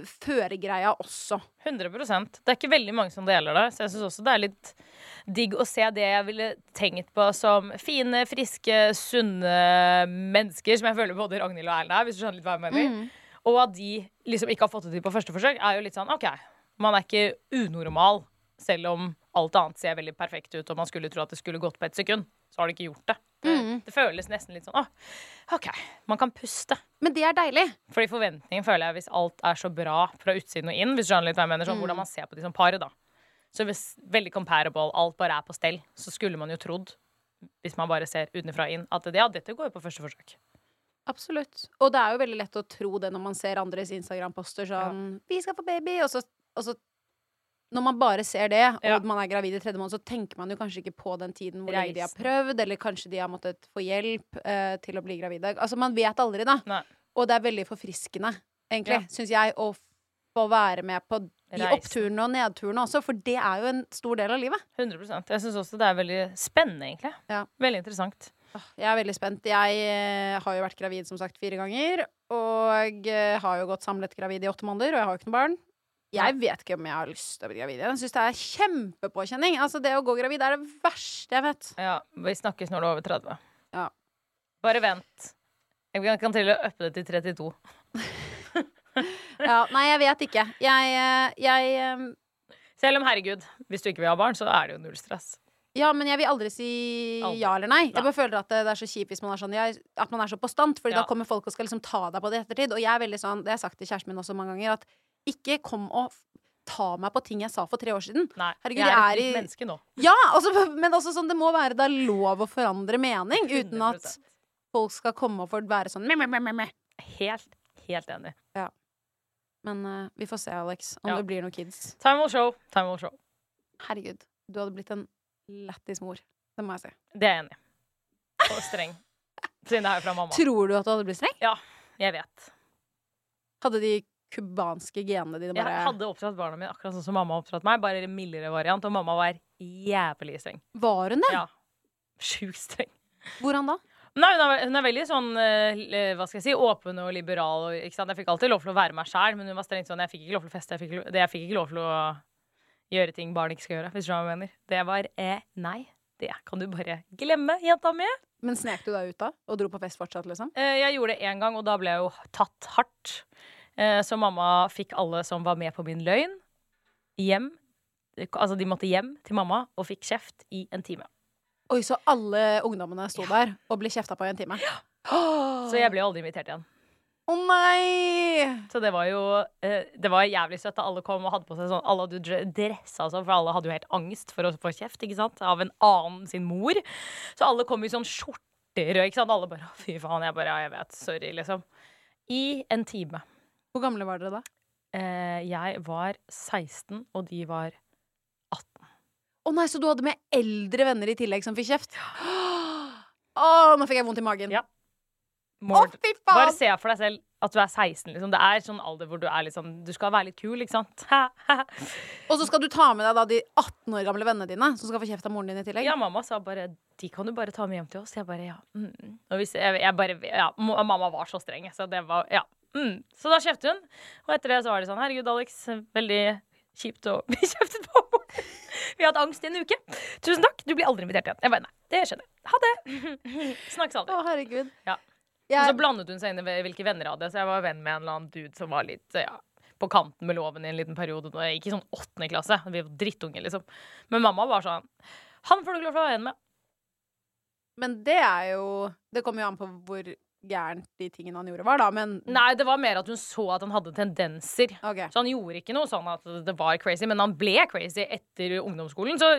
føregreia også. 100% Det er ikke veldig mange som deler det, så jeg syns også det er litt digg å se det jeg ville tenkt på som fine, friske, sunne mennesker, som jeg føler både Ragnhild og Erlend er, hvis du skjønner litt hva jeg mener. Mm. Og at de liksom ikke har fått det til på første forsøk, er jo litt sånn OK, man er ikke unormal, selv om alt annet ser veldig perfekt ut, og man skulle tro at det skulle gått på ett sekund. Så har det ikke gjort det. Mm. det føles nesten litt sånn Å, OK, man kan puste. Men det er deilig. Fordi forventningen føler jeg hvis alt er så bra fra utsiden og inn, hvis du skjønner litt hva jeg mener, sånn Mm. hvordan man ser på de som par, da. Så hvis veldig comparable, alt bare er på stell, så skulle man jo trodd, hvis man bare ser utenfra og inn, at det, ja, dette går jo på første forsøk. Absolutt. Og det er jo veldig lett å tro det når man ser andres Instagram-poster sånn 'Vi skal få baby', og så, og så Når man bare ser det, og man er gravid i tredje måned, så tenker man jo kanskje ikke på den tiden hvor lenge de har prøvd, eller kanskje de har måttet få hjelp uh, til å bli gravide. Altså, man vet aldri, da. Og det er veldig forfriskende, egentlig, Ja. syns jeg, å få være med på de Reisen. oppturene og nedturene også, for det er jo en stor del av livet. 100 Jeg syns også det er veldig spennende, egentlig. Veldig interessant. Jeg er veldig spent. Jeg eh, har jo vært gravid som sagt fire ganger. Og eh, har jo gått samlet gravid i åtte måneder, og jeg har jo ikke noe barn. Jeg vet ikke om jeg har lyst til å bli gravid. Jeg syns det er kjempepåkjenning. Altså, det å gå gravid er det verste jeg vet. Ja, vi snakkes når du er over 30. Ja. Bare vent. Jeg kan- til og uppe det til 32. Ja, nei, jeg vet ikke. Jeg, eh, jeg um... Selv om, herregud, hvis du ikke vil ha barn, så er det jo null stress. Ja, men jeg vil aldri si Aldri. ja eller nei. Jeg bare føler at det, det er så kjipt hvis man er sånn jeg, At man er så bastant, Fordi Ja. da kommer folk og skal liksom ta deg på det i ettertid. Og jeg er veldig sånn, det har jeg sagt til kjæresten min også mange ganger, at ikke kom og ta meg på ting jeg sa for tre år siden. Herregud, jeg er et jeg nytt menneske nå. Ja, altså, men også sånn, det må være da lov å forandre mening, uten at folk skal komme og være sånn meh, meh, meh, meh. Helt, helt enig. Ja. Men uh, vi får se, Alex, om Ja. det blir noen kids. Time will show. Time will show. Herregud, du hadde blitt en lættis mor. Det må jeg si. Det er jeg enig i. Og streng. Siden det er fra mamma. Tror du at du hadde blitt streng? Ja, jeg vet. Hadde de cubanske genene dine Jeg hadde oppdratt barna mine akkurat sånn som mamma oppdratt meg, bare en mildere variant. Og mamma var jævlig streng. Var hun det? Ja. Sjukt streng. Hvordan da? Nei, hun er, hun er veldig sånn eh, hva skal jeg si, åpen og liberal. Ikke sant? Jeg fikk alltid lov til å være meg sjæl, men hun var strengt sånn jeg fikk ikke lov til å feste. Jeg fikk, lov, det, jeg fikk ikke lov til å gjøre ting barn ikke skal gjøre. Hvis du hva jeg mener. Det var eh, nei. Det kan du bare glemme, jenta mi. Men snek du deg ut da? Og dro på fest fortsatt, liksom? Eh, jeg gjorde det én gang, og da ble jeg jo tatt hardt. Eh, så mamma fikk alle som var med på min løgn, hjem. Altså, de måtte hjem til mamma og fikk kjeft i en time. Oi, så alle ungdommene sto der og ble kjefta på i en time? Så jeg ble aldri invitert igjen. Å nei! Så det var jo eh, Det var jævlig søtt da alle kom og hadde på seg sånn Alle hadde dre- dressa sånn, for alle hadde jo helt angst for å få kjeft ikke sant? av en annen sin mor. Så alle kom i sånn skjorter og ikke sant? alle bare Fy faen. Jeg bare Ja, jeg vet. Sorry, liksom. I en time. Hvor gamle var dere da? Eh, jeg var 16, og de var 18. Å nei, så du hadde med eldre venner i tillegg som fikk kjeft? Å, nå fikk jeg vondt i magen. Ja. Mord. faen! Bare se for deg selv at du er 16. Liksom. Det er sånn alder hvor du er liksom Du skal være litt kul, ikke sant? Og så skal du ta med deg da de 18 år gamle vennene dine, som skal få kjeft av moren din i tillegg? Ja, mamma sa bare De kan du bare ta med hjem til oss. Jeg bare ja. Mm. Og hvis jeg, jeg bare Ja, mamma var så streng, så det var Ja. Mm. Så da kjøpte hun. Og etter det så var det sånn Herregud, Alex. Veldig kjipt å bli kjeftet på. Vi har hatt angst i en uke. Tusen takk. Du blir aldri invitert igjen. Jeg bare nei. Det skjønner jeg. Ha det. Snakkes aldri. Å, herregud. Ja. Jeg- Og så blandet hun seg inn i hvilke venner jeg hadde, så jeg var venn med en eller annen dude som var litt ja, på kanten med loven i en liten periode. Når jeg gikk i sånn åttende klasse. Vi var drittunge, liksom. Men mamma var sånn Han får du ikke lov til å være venn med. Men det er jo Det kommer jo an på hvor gærent de tingene han gjorde, var, da, men Nei, det var mer at hun så at han hadde tendenser. Okay. Så han gjorde ikke noe sånn at det var crazy, men han ble crazy etter ungdomsskolen. Så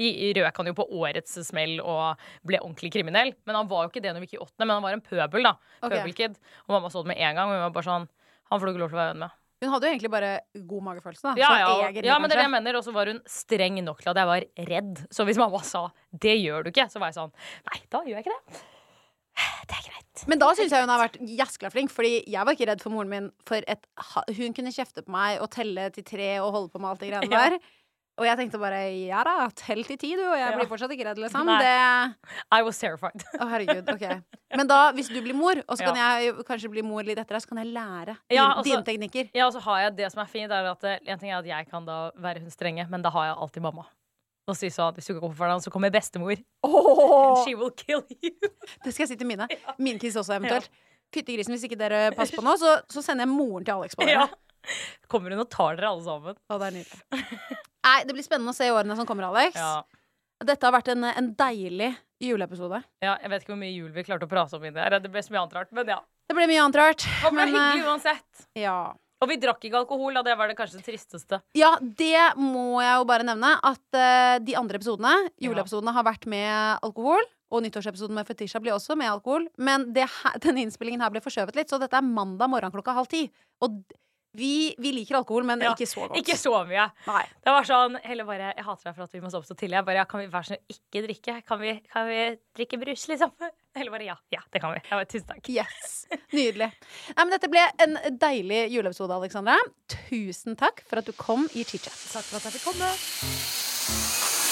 i, røk han jo på årets smell og ble ordentlig kriminell. Men han var jo ikke det når vi gikk i åttende, men han var en pøbel, da. Okay. Pøbelkid. Og mamma så det med en gang, og hun var bare sånn Han får du ikke lov til å være venn med. Hun hadde jo egentlig bare god magefølelse, da. Ja, Sånn ja, egentlig, ja, men det er det jeg mener. Og så var hun streng nok til at jeg var redd. Så hvis mamma sa 'det gjør du ikke', så var jeg sånn Nei, da gjør jeg ikke det. Det er greit. Men da syns jeg hun har vært jæskla flink, Fordi jeg var ikke redd for moren min. For et, hun kunne kjefte på meg og telle til tre og holde på med alt det greiene Ja. Og jeg tenkte bare ja da, tell til ti, du, og jeg blir fortsatt ikke redd, liksom. Det I was terrified. Å, herregud. Ok. Men da, hvis du blir mor, og så kan Ja. jeg kanskje bli mor litt etter deg, så kan jeg lære Ja, dine, altså- dine teknikker. Ja, og så har jeg det som er fint, er at eh, en ting er at jeg kan da være hun strenge, men da har jeg alltid mamma. Og si sånn, hvis du ikke går for hverandre, så kommer bestemor. Oh! And she will kill you. Det skal jeg si til mine. Min kiss også, eventuelt. Fyttegrisen, hvis ikke dere passer på nå, så, så sender jeg moren til Alex på dere. Ja. Kommer hun og tar dere alle sammen. Å, det er nydelig. Nei, det blir spennende å se i årene som kommer, Alex. Ja. Dette har vært en, en deilig juleepisode. ja, jeg vet ikke hvor mye jul vi klarte å prate om inni det her. Det ble så mye annet rart, men ja. Det ble mye annet rart. Det ble men, hyggelig eh, uansett. ja. Og vi drakk ikke alkohol, da. Det var det kanskje det tristeste. ja, det må jeg jo bare nevne. At uh, de andre episodene, juleepisodene, har vært med alkohol. Og nyttårsepisoden med Fetisha blir også med alkohol. Men det her, denne innspillingen her ble forskjøvet litt, så dette er mandag morgen klokka halv ti. Og vi, vi liker alkohol, men Ja, ikke så godt. Ikke så mye. Nei. Det var sånn Heller bare Jeg hater deg for at vi må stå opp så tidlig. Jeg bare, ja, Kan vi være sånn ikke drikke? Kan vi, kan vi drikke brus, liksom? Heller bare ja. Ja, det kan vi. Bare, Tusen takk. Yes. Nydelig. Nei, men dette ble en deilig juleepisode, Alexandra. Tusen takk for at du kom i chit-chat. Takk for at jeg fikk komme.